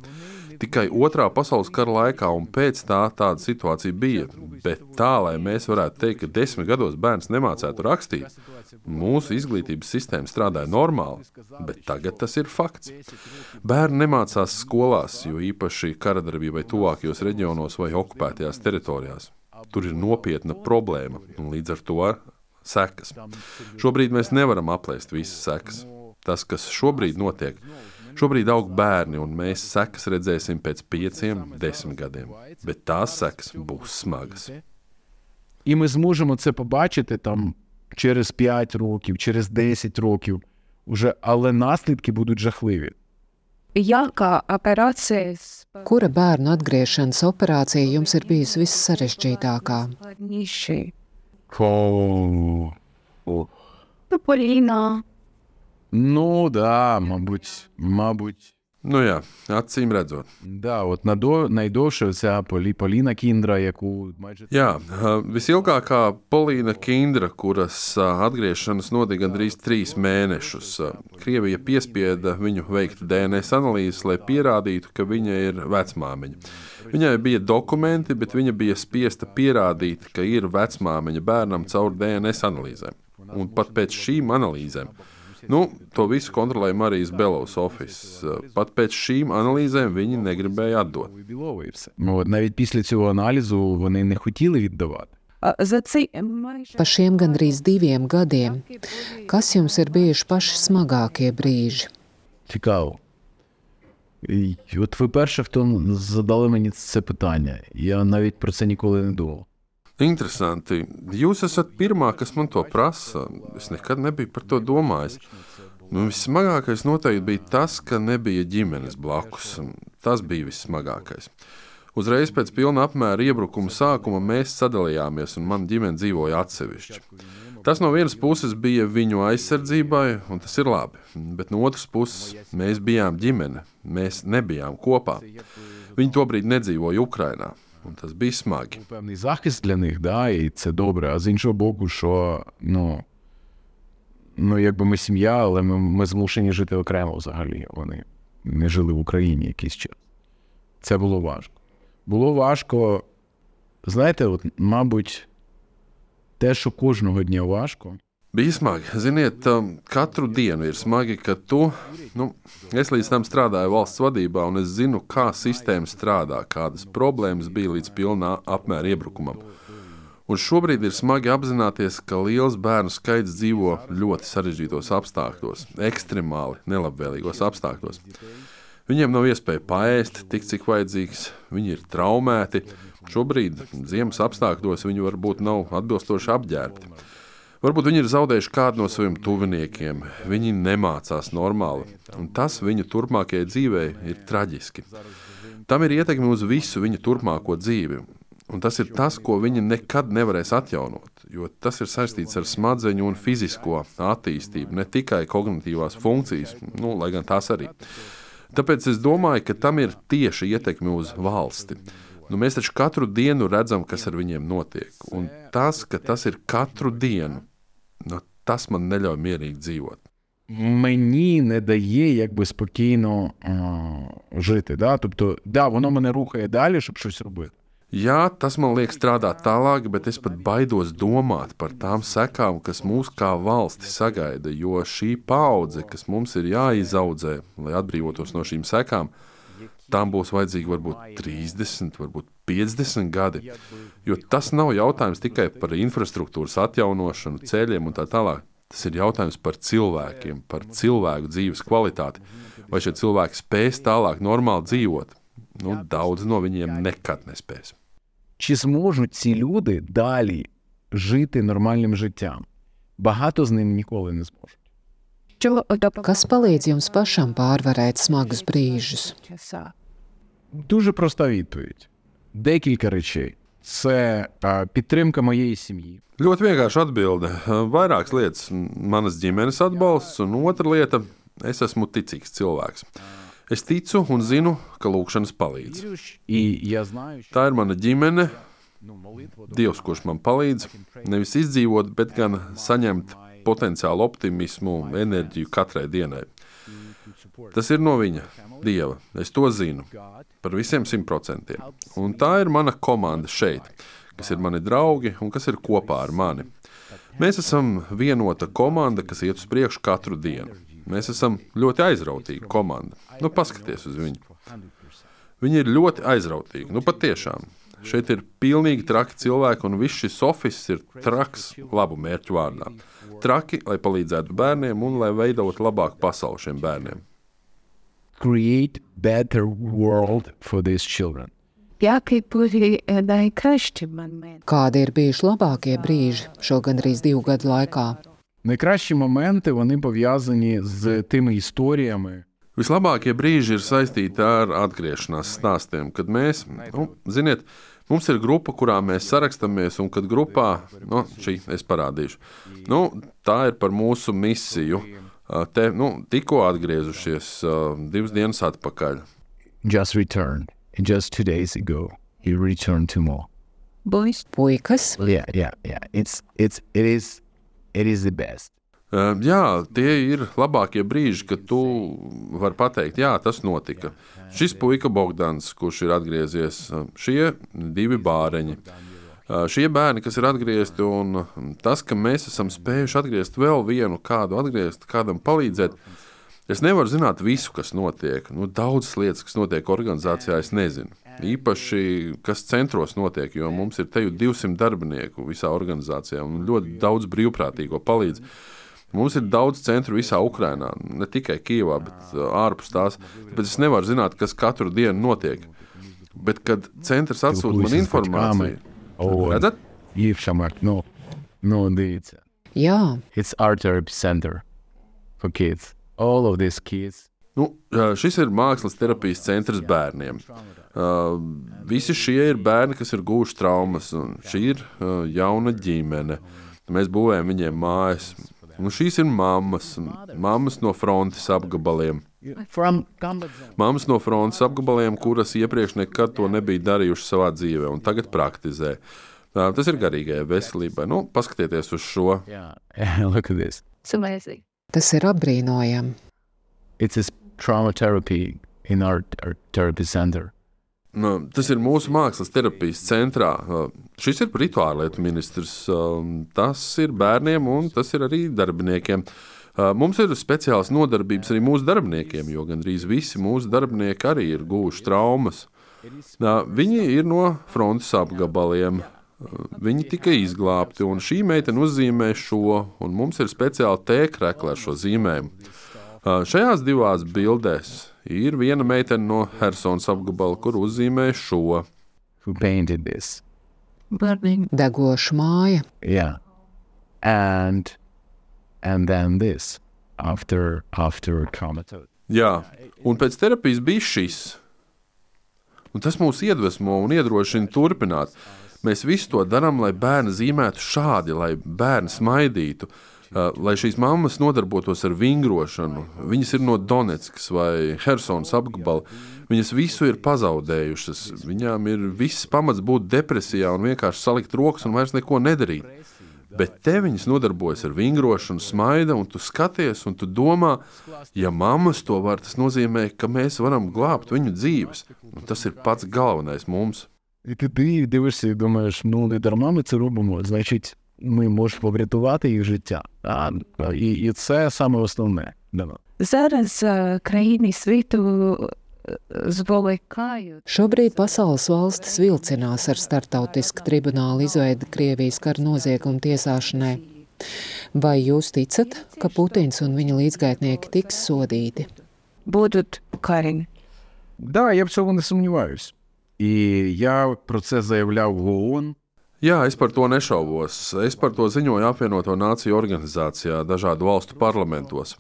Tikai otrā pasaules kara laikā un pēc tā tāda situācija bija. Bet tā, lai mēs varētu teikt, ka desmit gados bērns nemācētu rakstīt, mūsu izglītības sistēma strādāja normāli, bet tagad tas ir fakts. Bērni nemācās skolās, jo īpaši karadarbībai tuvākajos reģionos vai okupētajās teritorijās. Tur ir nopietna problēma un līdz ar to sekas. Šobrīd mēs nevaram aplēst visas sekas. Tas, kas šobrīd notiek, Šobrīd aug bērni, un mēs sekas redzēsim pēc pieciem, desmit gadiem. Bet tās sekas būs smagas. І ми зможемо це побачити там через 5 років, через 10 років, уже, але наслідки будуть жахливі. Яка операція з Kura bērnu atgriešanas operācija jums ir bijusi vissarežģītākā? О, о. Ну, да, мабуть, мабуть. Nu jā, acīm redzot. Да, от надо, найдовше ця Полі, Поліна Кіндра, яку майже Jā, visilgākā Polīna Kindra, kuras atgriešanās notika gandrīz trīs mēnešus. Krievija piespieda viņu veikt DNS analīzes, lai pierādītu, ka viņa ir vecmāmiņa. Viņai bija dokumenti, bet viņa bija spiesta pierādīt, ka ir vecmāmiņa bērnam caur DNS analīzēm. Un pat pēc šīm analīzēm Nu, to visu kontrolēja Marijas Belovas oficiāls. Pat pēc šīm analīzēm viņi negribēja atdot. Білова і все. Ну, от навіть після цього аналізу вони не хотіли віддавати. За цей майже Pa šiem gandrīz diviem gadiem, kas jums ir bijuši paši smagākie brīži? Цікаво. І от ви перше, хто задали мені це питання. Я навіть про це ніколи не думав. Interesanti. Jūs esat pirmā, kas man to prasa. Es nekad nebiju par to domājis. Nu, vissmagākais noteikti bija tas, ka nebija ģimenes blakus. Tas bija vissmagākais. Uzreiz pēc pilna apmēra iebrukuma sākuma mēs sadalījāmies, un mana ģimene dzīvoja atsevišķi. Tas no vienas puses bija viņu aizsardzībai, un tas ir labi. Bet no otras puses mēs bijām ģimene, mēs nebijām kopā. Viņi tobrīd nedzīvoja Ukrajinā. Tas bija smagi. Певний захист для них, да, і це добре. А з іншого боку, що ну, ну якби ми сім'я, але ми, ми змушені жити окремо взагалі. Вони не жили в Україні якийсь час. Це було важко. Було важко, знаєте, от, мабуть, те, що кожного дня важко. Bija smagi. Ziniet, um, katru dienu ir smagi, ka tu, nu, es līdz tam strādāju valsts vadībā, un es zinu, kā sistēma strādā, kādas problēmas bija līdz pilnā apmēra iebrukumam. Un šobrīd ir smagi apzināties, ka liels bērnu skaits dzīvo ļoti sarežģītos apstākļos, ekstremāli nelabvēlīgos apstākļos. Viņiem nav iespēja paēst tik, cik vajadzīgs, viņi ir traumēti. Šobrīd, ziemas apstākļos, viņi varbūt nav atbilstoši apģērbti. Varbūt viņi ir zaudējuši kādu no saviem tuviniekiem, viņi nemācās normāli, un tas viņu turpmākajai dzīvei ir traģiski. Tam ir ietekme uz visu viņa turpmāko dzīvi, un tas ir tas, ko viņi nekad nevarēs atjaunot, jo tas ir saistīts ar smadzeņu un fizisko attīstību, ne tikai kognitīvās funkcijas, nu, lai gan tās arī. Tāpēc es domāju, ka tam ir tieši ietekme uz valsti. Nu, mēs taču katru dienu redzam, kas ar viņiem notiek. Un tas, ka tas ir katru dienu, nu, tas man neļauj mierīgi dzīvot. Мені не дає якби спокійно а, жити. Да? Тобто, да, воно мене рухає далі, щоб щось робити. Jā, tas man liek strādāt tālāk, bet es pat baidos domāt par tām sekām, kas mūs kā valsti sagaida. Jo šī paudze, kas mums ir jāizaudzē, lai atbrīvotos no šīm sekām, tam būs vajadzīgi varbūt 30, varbūt 50 gadi. Jo tas nav jautājums tikai par infrastruktūras atjaunošanu, ceļiem un tā tālāk. Tas ir jautājums par cilvēkiem, par cilvēku dzīves kvalitāti. Vai šie cilvēki spēs tālāk normāli dzīvot? Nu, daudz no viņiem nekad nespēs. Чи зможуть ці люди далі жити нормальним життям? Багато з ним ніколи не зможуть. Що Kas palīdz jums pašam pārvarēt smagus brīžus? часа? Дуже проста відповідь: декілька речей. Це а, підтримка моєї сім'ї. Ļoti vienkārši atbilde. Vairākas lietas - manas ģimenes atbalsts, un otra lieta - es esmu ticīgs cilvēks. Es ticu un zinu, ka lūkšanas palīdz. І я знаю, що Tā ir mana ģimene, ну, молитва Dievs, kurš man palīdz nevis izdzīvot, bet gan saņemt potenciālu optimismu, enerģiju katrai dienai. Tas ir no viņa, Dieva. Es to zinu par visiem simt procentiem. Un tā ir mana komanda šeit, kas ir mani draugi un kas ir kopā ar mani. Mēs esam vienota komanda, kas iet uz priekšu katru dienu. Mēs esam ļoti aizrautīga komanda. Nu, paskaties uz viņu. Viņi ir ļoti aizrautīgi. Nu, patiešām. Šeit ir pilnīgi traki cilvēki, un viss šis oficiāls ir traks labu mērķu vārdā. Traki, lai palīdzētu bērniem un lai veidotu labāku pasauli šiem bērniem create better world for these children. Які були е, найкращі моменти? Kādi ir bijuši labākie brīži šo gandrīz divu gadu laikā? Найкращі моменти вони пов'язані з тими історіями, Vislabākie brīži ir saistīti ar atgriešanās stāstiem, kad mēs, nu, ziniet, mums ir grupa, kurā mēs sarakstamies, un kad grupā, nu, šī es parādīšu, nu, tā ir par mūsu misiju. Ā, Te nu, tikko atgriezušies ā, divas dienas atpakaļ. just returned. Just two days ago, he returned to more. Boys, Puikas, Yeah, yeah, yeah. It's it's it is it is the best. Ā, Jā, tie ir labākie brīži, kad tu vari pateikt, jā, tas notika. Šis puika Bogdans, kurš ir atgriezies, ā, šie divi bāreņi. Šie bērni, kas ir atgriezti, un tas, ka mēs esam spējuši atgriezt vēl vienu kādu, atgriezt kādam palīdzēt, es nevaru zināt visu, kas notiek. Nu, daudzas lietas, kas notiek organizācijā, es nezinu. Īpaši, kas centros notiek, jo mums ir te jau 200 darbinieku visā organizācijā un ļoti daudz brīvprātīgo palīdzību. Mums ir daudz centru visā Ukrajinā, ne tikai Kijavā, bet ārpus tās. Tāpēc es nevaru zināt, kas katru dienu notiek. Bet, kad centrs atsūta man informāciju, redzat? Īpašamāk, no, nu, no nu, deeds. Jā. It's art therapy center for kids. All of these kids. Nu, šis ir mākslas terapijas centrs bērniem. Uh, visi šie ir bērni, kas ir guvuši traumas, un šī ir uh, jauna ģimene. Mēs būvējam viņiem mājas, Un šīs ir mammas, mammas no frontes apgabaliem. Māmas no frontes apgabaliem, kuras iepriekš nekad to nebija darījušas savā dzīvē, un tagad praktizē. Tas ir garīgajai veselībai. Nu, paskatieties uz šo. Tas ir apbrīnojami. It's a trauma therapy in our, our therapy center. Nu, tas ir mūsu mākslas terapijas centrā. Uh, šis ir rituāla lietu ministrs. Um, tas ir bērniem un tas ir arī darbiniekiem. Uh, mums ir speciāls nodarbības arī mūsu darbiniekiem, jo gandrīz visi mūsu darbinieki arī ir guvuši traumas. Uh, viņi ir no frontes apgabaliem. Viņi tika izglābti, un šī meitene uzzīmē šo, un mums ir speciāli tēkrekla ar šo zīmējumu. Šajās divās bildēs ir viena meitene no Helsinas apgabala, kur uzzīmē šo. Degoša māja. Yeah. And, and then this, after, after comatose. Jā, un pēc terapijas bija šis. Un tas mūs iedvesmo un iedrošina turpināt. Mēs visu to darām, lai bērni zīmētu šādi, lai bērni smaidītu Uh, lai šīs mammas nodarbotos ar vingrošanu. Viņas ir no Donetskas vai Helsinas apgabala. Viņas visu ir pazaudējušas. Viņām ir viss pamats būt depresijā un vienkārši salikt rokas un vairs neko nedarīt. Bet te viņas nodarbojas ar vingrošanu, smaida, un tu skaties, un tu domā, ja mammas to var, tas nozīmē, ka mēs varam glābt viņu dzīves. Un tas ir pats galvenais mums. І ти дивишся і думаєш, ну не дарма ми це робимо, значить, ми можемо врятувати їх життя. А, і, і це саме основне для нас. Зараз країни світу зволікають. Šobrīd pasaules valstis vilcinās ar startautisku tribunālu izveidi Krievijas kara noziegumu tiesāšanai. Vai jūs ticat, ka Putins un viņa līdzgaitnieki tiks sodīti? Будуть карені. Да, я в цьому не сумніваюсь. І я про це заявляв в ООН. Jā, es par to nešaubos. Es par to ziņoju apvienoto nāciju organizācijā, dažādu valstu parlamentos.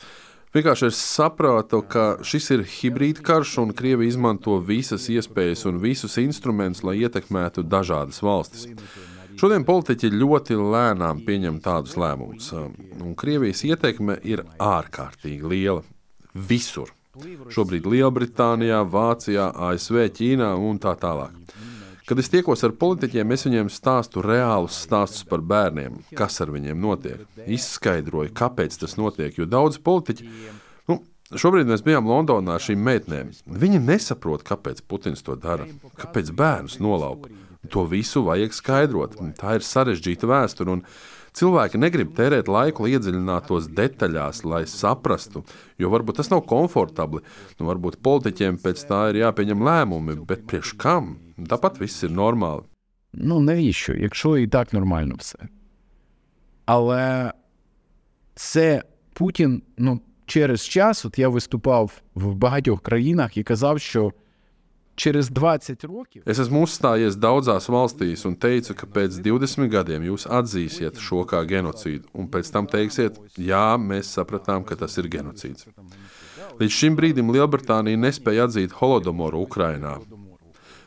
Vienkārši es saprotu, ka šis ir hibrīd karš, un Krievija izmanto visas iespējas un visus instrumentus, lai ietekmētu dažādas valstis. Šodien politiķi ļoti lēnām pieņem tādus lēmumus, un Krievijas ietekme ir ārkārtīgi liela visur. Šobrīd Lielbritānijā, Vācijā, ASV, Ķīnā un tā tālāk. Kad es tiekos ar politiķiem, es viņiem stāstu reālus stāstus par bērniem, kas ar viņiem notiek. Izskaidroju, kāpēc tas notiek, jo daudz politiķi. Nu, Šobrīd mēs bijām Londonā ar šīm meitnēm. Viņi nesaprot, kāpēc Putins to dara, kāpēc bērnus nolaupa. To visu vajag skaidrot. Tā ir sarežģīta vēsture. Cilvēki negrib tērēt laiku, lai iedziļinātos detaļās, lai saprastu, jo varbūt tas nav komfortabli. Nu, varbūt politiķiem pēc tā ir jāpieņem lēmumi, bet priekš kam? Tāpat viss ir нормально. Ну, навіщо, якщо і так нормально все. Але це Путін ну, через час, от я виступав в багатьох країнах і казав, що через 20 років. Es esmu uzstājies daudzās valstīs un teicu, ka pēc 20 gadiem jūs atzīsiet šo kā genocīdu, un pēc tam teiksiet, jā, mēs sapratām, ka tas ir genocīds. Līdz šim brīdim Lielbritānija nespēja atzīt Holodomoru Ukrainā.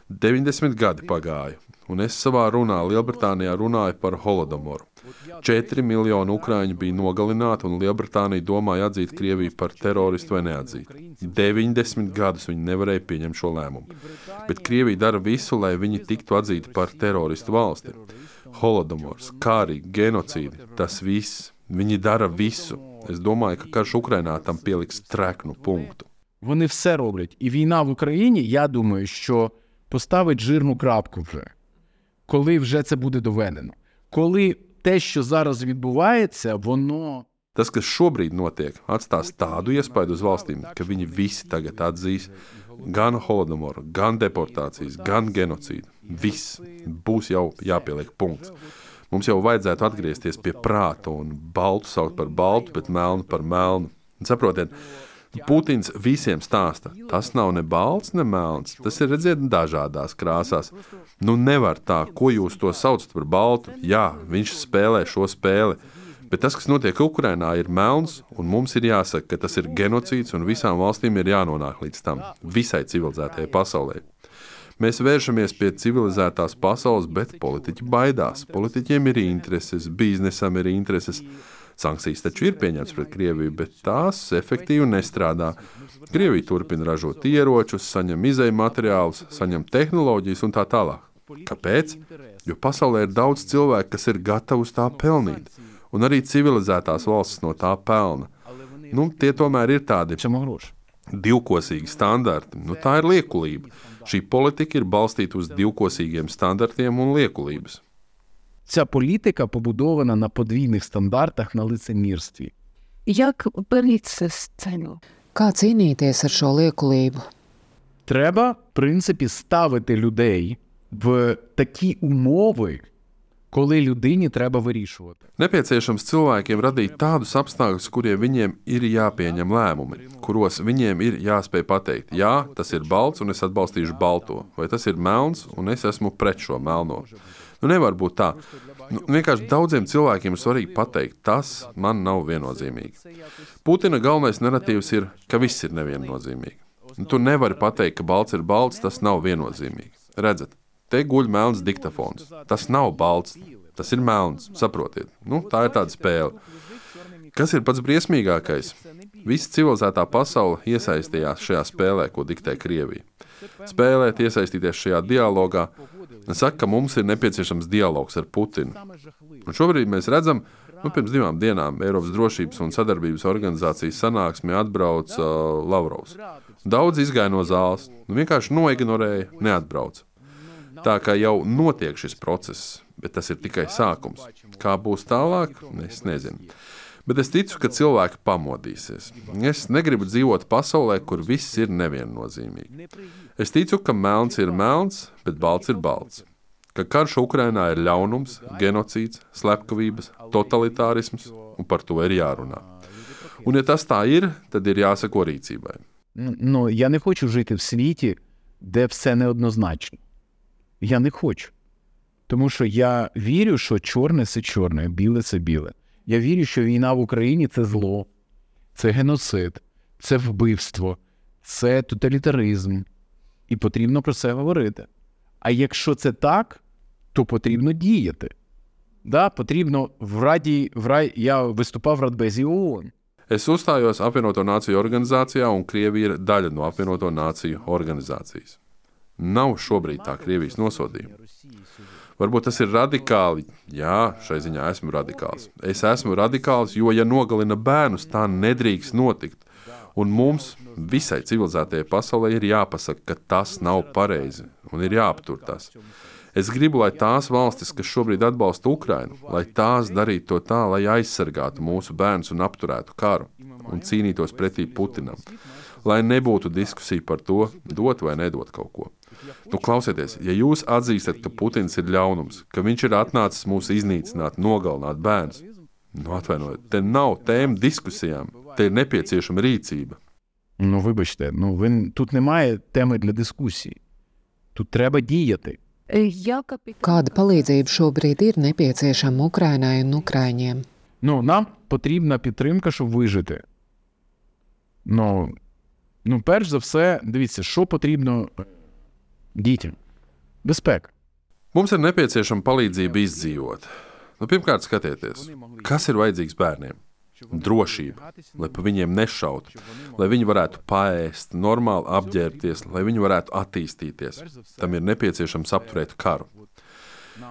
90 gadi pagāja, un es savā runā Lielbritānijā runāju par Holodomoru. 4 miljoni ukrāņu bija nogalināti, un Lielbritānija domāja atzīt Krieviju par teroristu vai neatzīt. 90 gadus viņi nevarēja pieņemt šo lēmumu. Bet Krievija dara visu, lai viņi tiktu atzīti par teroristu valsti. Holodomors, kāri, genocīdi, tas viss. Viņi dara visu. Es domāju, ka karš Ukrainā tam pieliks treknu punktu. Вони все роблять. І війна в Україні, я думаю, що поставить жирну крапку вже, коли вже це буде доведено. Коли те, що зараз відбувається, воно. Tas, kas šobrīd notiek, atstās tādu iespaidu uz valstīm, ka viņi visi tagad atzīs gan holodomoru, gan deportācijas, gan genocīdu. Viss būs jau jāpieliek punkts. Mums jau vajadzētu atgriezties pie prāta un baltu saukt par baltu, bet melnu par melnu. Un saprotiet, Putins visiem stāsta, tas nav ne balts, ne melns. Tas ir redzēt dažādās krāsās. Nu, nevar tā, ko jūs to saucat par baltu. Jā, viņš spēlē šo spēli. Bet tas, kas notiek Ukrajinā, ir melns, un mums ir jāsaka, ka tas ir genocīds, un visām valstīm ir jānonāk līdz tam, visai civilizētajai pasaulē. Mēs vēršamies pie civilizētās pasaules, bet politiķi baidās. Politiķiem ir intereses, biznesam ir intereses. Sankcijas taču ir pieņemtas pret Krieviju, bet tās efektīvi nestrādā. Krievija turpina ražot ieročus, saņem izēju materiālus, saņem tehnoloģijas un tā tālāk. Kāpēc? Jo pasaulē ir daudz cilvēku, kas ir gatavi uz tā pelnīt, un arī civilizētās valstis no tā pelna. Nu, tie tomēr ir tādi divkosīgi standarti. Nu, tā ir liekulība. Šī politika ir balstīta uz divkosīgiem standartiem un liekulības. Ця політика побудована на подвійних стандартах на лицемірстві. Як боротися з цим? Kā cīnīties ar šo liekulību? Треба, в принципі, ставити людей в такі умови, коли людині треба вирішувати. Nepieciešams cilvēkiem radīt tādus apstākļus, kuriem viņiem ir jāpieņem lēmumi, kuros viņiem ir jāspēj pateikt, jā, tas ir balts, un es atbalstīšu balto, vai tas ir melns, un es esmu pret šo melno. Nu, nevar būt tā. Nu, vienkārši daudziem cilvēkiem ir svarīgi pateikt, tas man nav viennozīmīgi. Putina galvenais narratīvs ir, ka viss ir neviennozīmīgi. Nu, tu nevari pateikt, ka balts ir balts, tas nav viennozīmīgi. Redzat, te guļ melns diktafons. Tas nav balts, tas ir melns. Saprotiet, nu, tā ir tāda spēle. Kas ir pats briesmīgākais? Visa civilizētā pasaule iesaistījās šajā spēlē, ko diktē Krievija. Spēlēt, iesaistīties šajā dialogā, saka, ka mums ir nepieciešams dialogs ar Putinu. Un šobrīd mēs redzam, nu, pirms divām dienām Eiropas drošības un sadarbības organizācijas sanāksmē atbrauca uh, Lavrovs. Daudz izgāja no zāles, nu, vienkārši noignorēja, neatbrauca. Tā kā jau notiek šis process, bet tas ir tikai sākums. Kā būs tālāk, es nezinu. Bet es ticu, ka cilvēki pamodīsies. Es negribu dzīvot pasaulē, kur viss ir neviennozīmīgi. Es ticu, ka melns ir melns, bet balts ir balts. Ka karš Ukrainā ir ļaunums, genocīds, slepkavības, totalitārisms, un par to ir jārunā. Un, ja tas tā ir, tad ir jāsako rīcībai. Ну, я не хочу жити в світі, де все неоднозначно. Я не хочу. Тому що я вірю, що чорне це чорне, біле це біле. Я вірю, що війна в Україні це зло, це геноцид, це вбивство, це тоталітаризм. І потрібно про це говорити. А якщо це так, то потрібно діяти. Да, потрібно в Раді, в Раді, я виступав в Радбезі ООН. Es uzstājos apvienoto nāciju organizācijā, un Krievija ir daļa no apvienoto nāciju organizācijas. Nav šobrīd tā Krievijas nosodījuma. Varbūt tas ir radikāli. Jā, šai ziņā esmu radikāls. Es esmu radikāls, jo, ja nogalina bērnus, tā nedrīkst notikt. Un mums, visai civilizētajai pasaulē, ir jāpasaka, ka tas nav pareizi un ir jāaptur tas. Es gribu, lai tās valstis, kas šobrīd atbalsta Ukrainu, lai tās darītu to tā, lai aizsargātu mūsu bērnus un apturētu karu un cīnītos pretī Putinam. Lai nebūtu diskusija par to, dot vai nedot kaut ko. Nu, klausieties, ja jūs atzīstat, ka Putins ir ļaunums, ka viņš ir atnācis mūs iznīcināt, nogalināt bērnus, nu, atvainojiet, te nav tēma diskusijām, te ir nepieciešama rīcība. Ну, вибачте, ну ви тут немає теми для дискусії. Тут треба діяти. Я капітан. Kāda palīdzība šobrīd ir nepieciešama Ukrainai un Ukraiņiem? Ну, нам потрібна підтримка, щоб вижити. Ну, ну, перш за все, дивіться, що потрібно е, дітям. Безпека. Mums ir nepieciešama palīdzība izdzīvot. Nu, pirmkārt, skatieties, kas ir vajadzīgs bērniem. Drošība, lai pa viņiem nešautu, lai viņi varētu paēst, normāli apģērbties, lai viņi varētu attīstīties. Tam ir nepieciešams apturēt karu.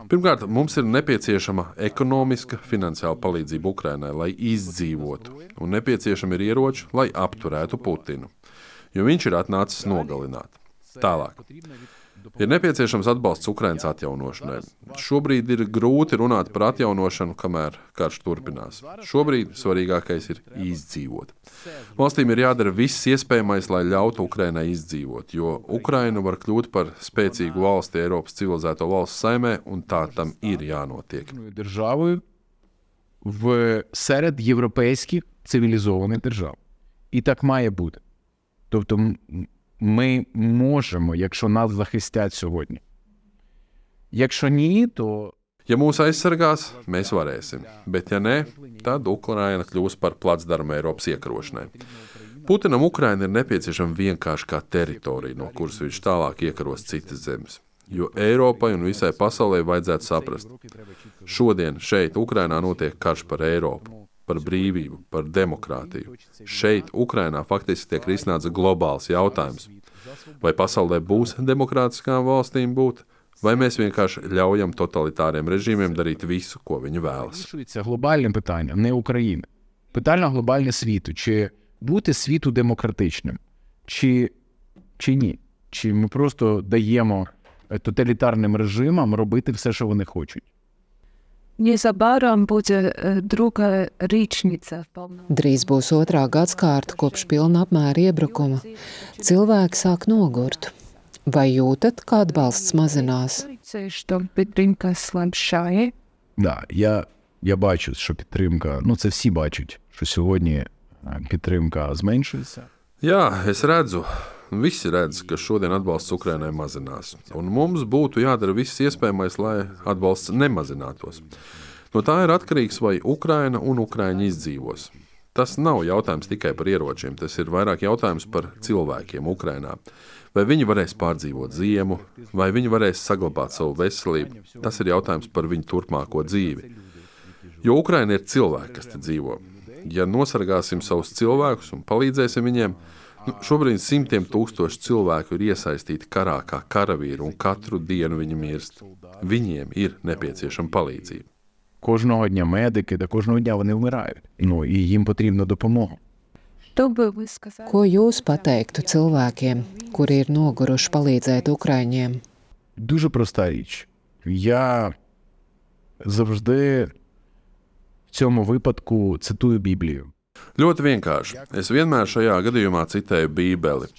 Pirmkārt, mums ir nepieciešama ekonomiska, finansiāla palīdzība Ukrainai, lai izdzīvotu, un nepieciešami ir ieroči, lai apturētu Putinu, jo viņš ir atnācis nogalināt. Tālāk. Ir nepieciešams atbalsts Ukraiņas atjaunošanai. Šobrīd ir grūti runāt par atjaunošanu, kamēr karš turpinās. Šobrīd svarīgākais ir izdzīvot. Valstīm ir jādara viss iespējamais, lai ļautu Ukraiņai izdzīvot, jo Ukraina var kļūt par spēcīgu valsti Eiropas civilizēto valstu saimē, un tā tam ir jānotiek. Державою в серед європейських цивілізованих держав. І так має бути. Тобто, м- ми можемо, якщо нас захистять сьогодні. Якщо ні, то Ja mūs aizsargās, mēs varēsim, bet ja nē, tad Ukraina kļūs par placdarmu Eiropas iekarošanai. Putinam Ukraina ir nepieciešama vienkārši kā teritorija, no kuras viņš tālāk iekaros citas zemes. Jo Eiropai un visai pasaulē vajadzētu saprast, šodien šeit, Ukrainā, notiek karš par Eiropu. par brīvību, par demokrātiju. Šeit, Ukrainā, faktiski tiek risināts globāls jautājums. Vai pasaulē būs demokrātiskām valstīm būt, vai mēs vienkārši ļaujam totalitāriem režīmiem darīt visu, ko viņi vēlas? Це глобальне питання, не України. Питання глобальне світу. Чи бути світу демократичним, чи, чи ні? Чи ми просто даємо е, тоталітарним режимам робити все, що вони хочуть? Незабаром буде е, друга річниця. Drīz būs otrā gadsimta kopš pilna apmēra iebrukuma. Cilvēki sāk nogurt. Vai jūtat, kā atbalsts mazinās? Це що підтримка слабшає. Да, я, я бачу, що підтримка, ну це всі бачать, що сьогодні е, підтримка зменшується. Jā, es redzu, visi redz, ka šodien atbalsts Ukrainai mazinās. Un mums būtu jādara viss iespējamais, lai atbalsts nemazinātos. No tā ir atkarīgs, vai Ukraina un Ukraiņi izdzīvos. Tas nav jautājums tikai par ieročiem, tas ir vairāk jautājums par cilvēkiem Ukrainā. Vai viņi varēs pārdzīvot ziemu, vai viņi varēs saglabāt savu veselību, tas ir jautājums par viņu turpmāko dzīvi. Jo Ukraina ir cilvēki, kas te dzīvo. Ja nosargāsim savus cilvēkus un palīdzēsim viņiem, nu, šobrīd simtiem tūkstoši cilvēku ir iesaistīti karā kā karavīri, un katru dienu viņi mirst. Viņiem ir nepieciešama palīdzība. Кожного дня медики та кожного дня вони вмирають. Ну і їм потрібна допомога. Що би ви сказали? Ko jūs pateiktu cilvēkiem, kuri ir noguruši palīdzēt Ukraiņiem? Дуже проста річ. Я завжди в цьому випадку цитую Біблію. Ļoti vienkārši. Es vienmēr šajā gadījumā citēju Bībeli.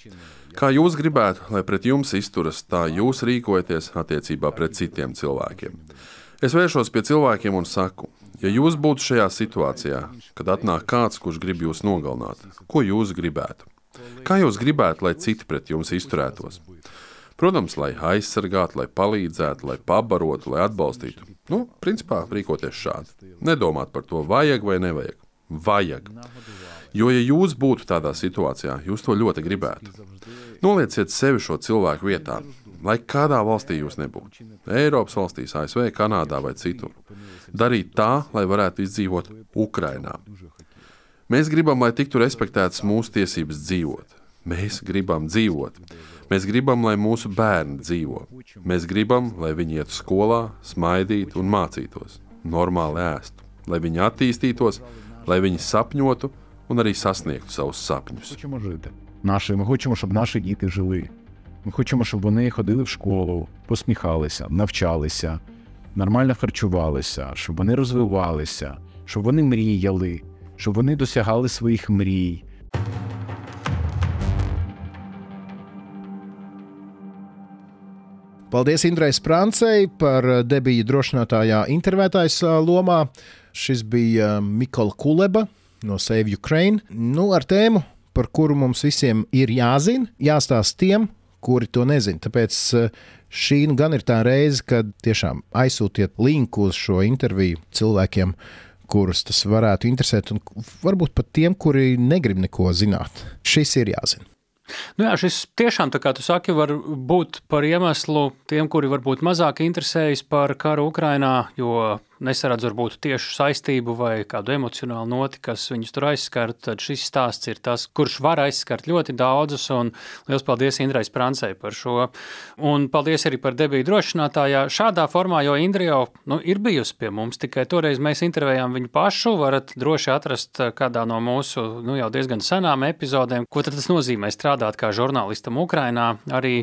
Kā jūs gribētu, lai pret jums izturas, tā jūs rīkojaties attiecībā pret citiem cilvēkiem. Es vēršos pie cilvēkiem un saku, ja jūs būtu šajā situācijā, kad atnāk kāds, kurš grib jūs nogalināt, ko jūs gribētu? Kā jūs gribētu, lai citi pret jums izturētos? Protams, lai aizsargātu, lai palīdzētu, lai pabarotu, lai atbalstītu. Nu, principā rīkoties šādi. Nedomāt par to, vajag vai nevajag. Vajag. Jo, ja jūs būtu tādā situācijā, jūs to ļoti gribētu. Nolieciet sevi šo cilvēku vietā, lai kādā valstī jūs nebūtu. Eiropas valstīs, ASV, Kanādā vai citur. Darīt tā, lai varētu izdzīvot Ukrajinā. Mēs gribam, lai tiktu respektētas mūsu tiesības dzīvot. Mēs gribam dzīvot. Mēs gribam, lai mūsu bērni dzīvo. Mēs gribam, lai viņi ietu skolā, smaidītu un mācītos, normāli ēstu, lai viņi attīstītos, lai viņi sapņotu un arī sasniegtu savus sapņus. Хочемо жити. Наші, ми хочемо, щоб наші діти жили. Ми хочемо, щоб вони ходили в школу, посміхалися, навчалися, нормально харчувалися, щоб вони розвивалися, щоб вони мріяли, щоб вони досягали своїх мрій. Paldies Indrai Sprancei par debiju drošinātājā intervētājas eh, lomā. Šis bija eh, Mikola Kuleba no Save Ukraine. Nu, ar tēmu, par kuru mums visiem ir jāzina, jāstāsta tiem, kuri to nezina. Tāpēc šī nu gan ir tā reize, kad tiešām aizsūtiet linku uz šo interviju cilvēkiem, kurus tas varētu interesēt, un varbūt pat tiem, kuri negrib neko zināt. Šis ir jāzina. Nu jā, šis tiešām, kā tu saki, var būt par iemeslu tiem, kuri varbūt mazāk interesējas par karu Ukrajinā, jo nesaredz varbūt tiešu saistību vai kādu emocionālu noti, kas viņus tur aizskar. Tad šis stāsts ir tas, kurš var aizskart ļoti daudzus. Un liels paldies Indrai Sprancei par šo. Un paldies arī par debiju drošinātājā šādā formā, jo Indra jau nu, ir bijusi pie mums. Tikai toreiz mēs intervējām viņu pašu. Varat droši atrast kādā no mūsu nu, jau diezgan senām epizodēm, ko tas nozīmē strādāt kā žurnālistam Ukrajinā. Arī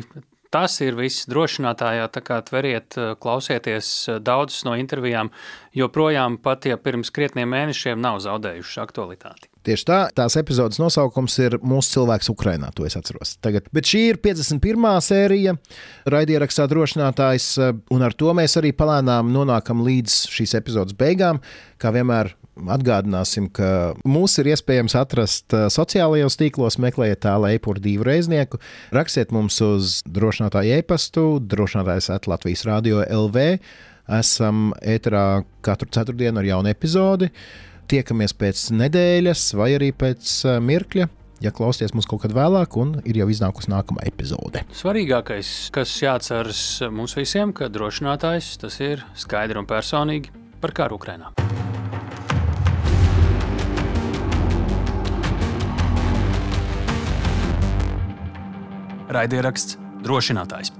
Tas ir viss. Drošinātājā, tā kā tveriet, klausieties daudzas no intervijām, joprojām pat ja pirms krietniem mēnešiem nav zaudējušas aktualitāti. Tieši tā, tās epizodes nosaukums ir Mūsu cilvēks Ukrajinā. To es atceros. Tagad. Bet šī ir 51. sērija, raidierakstā drošinātājs, un ar to mēs arī palēnām nonākam līdz šīs epizodes beigām. Kā vienmēr Atgādināsim, ka mūs ir iespējams atrast sociālajos tīklos, meklējiet tā leipuru divu reiznieku, rakstiet mums uz drošinātāju e-pastu, drošinātājs at Latvijas Rādio LV. Esam ēterā katru ceturtdienu ar jaunu epizodi. Tiekamies pēc nedēļas vai arī pēc eh, mirkļa ja klausties mums kaut kad vēlāk, un ir jau iznākusi nākamā epizode. Svarīgākais, kas jāatceras mums visiem, ka drošinātājs tas ir skaidri un personīgi par karu Ukrajinā. Raidieraksts drošinātājs.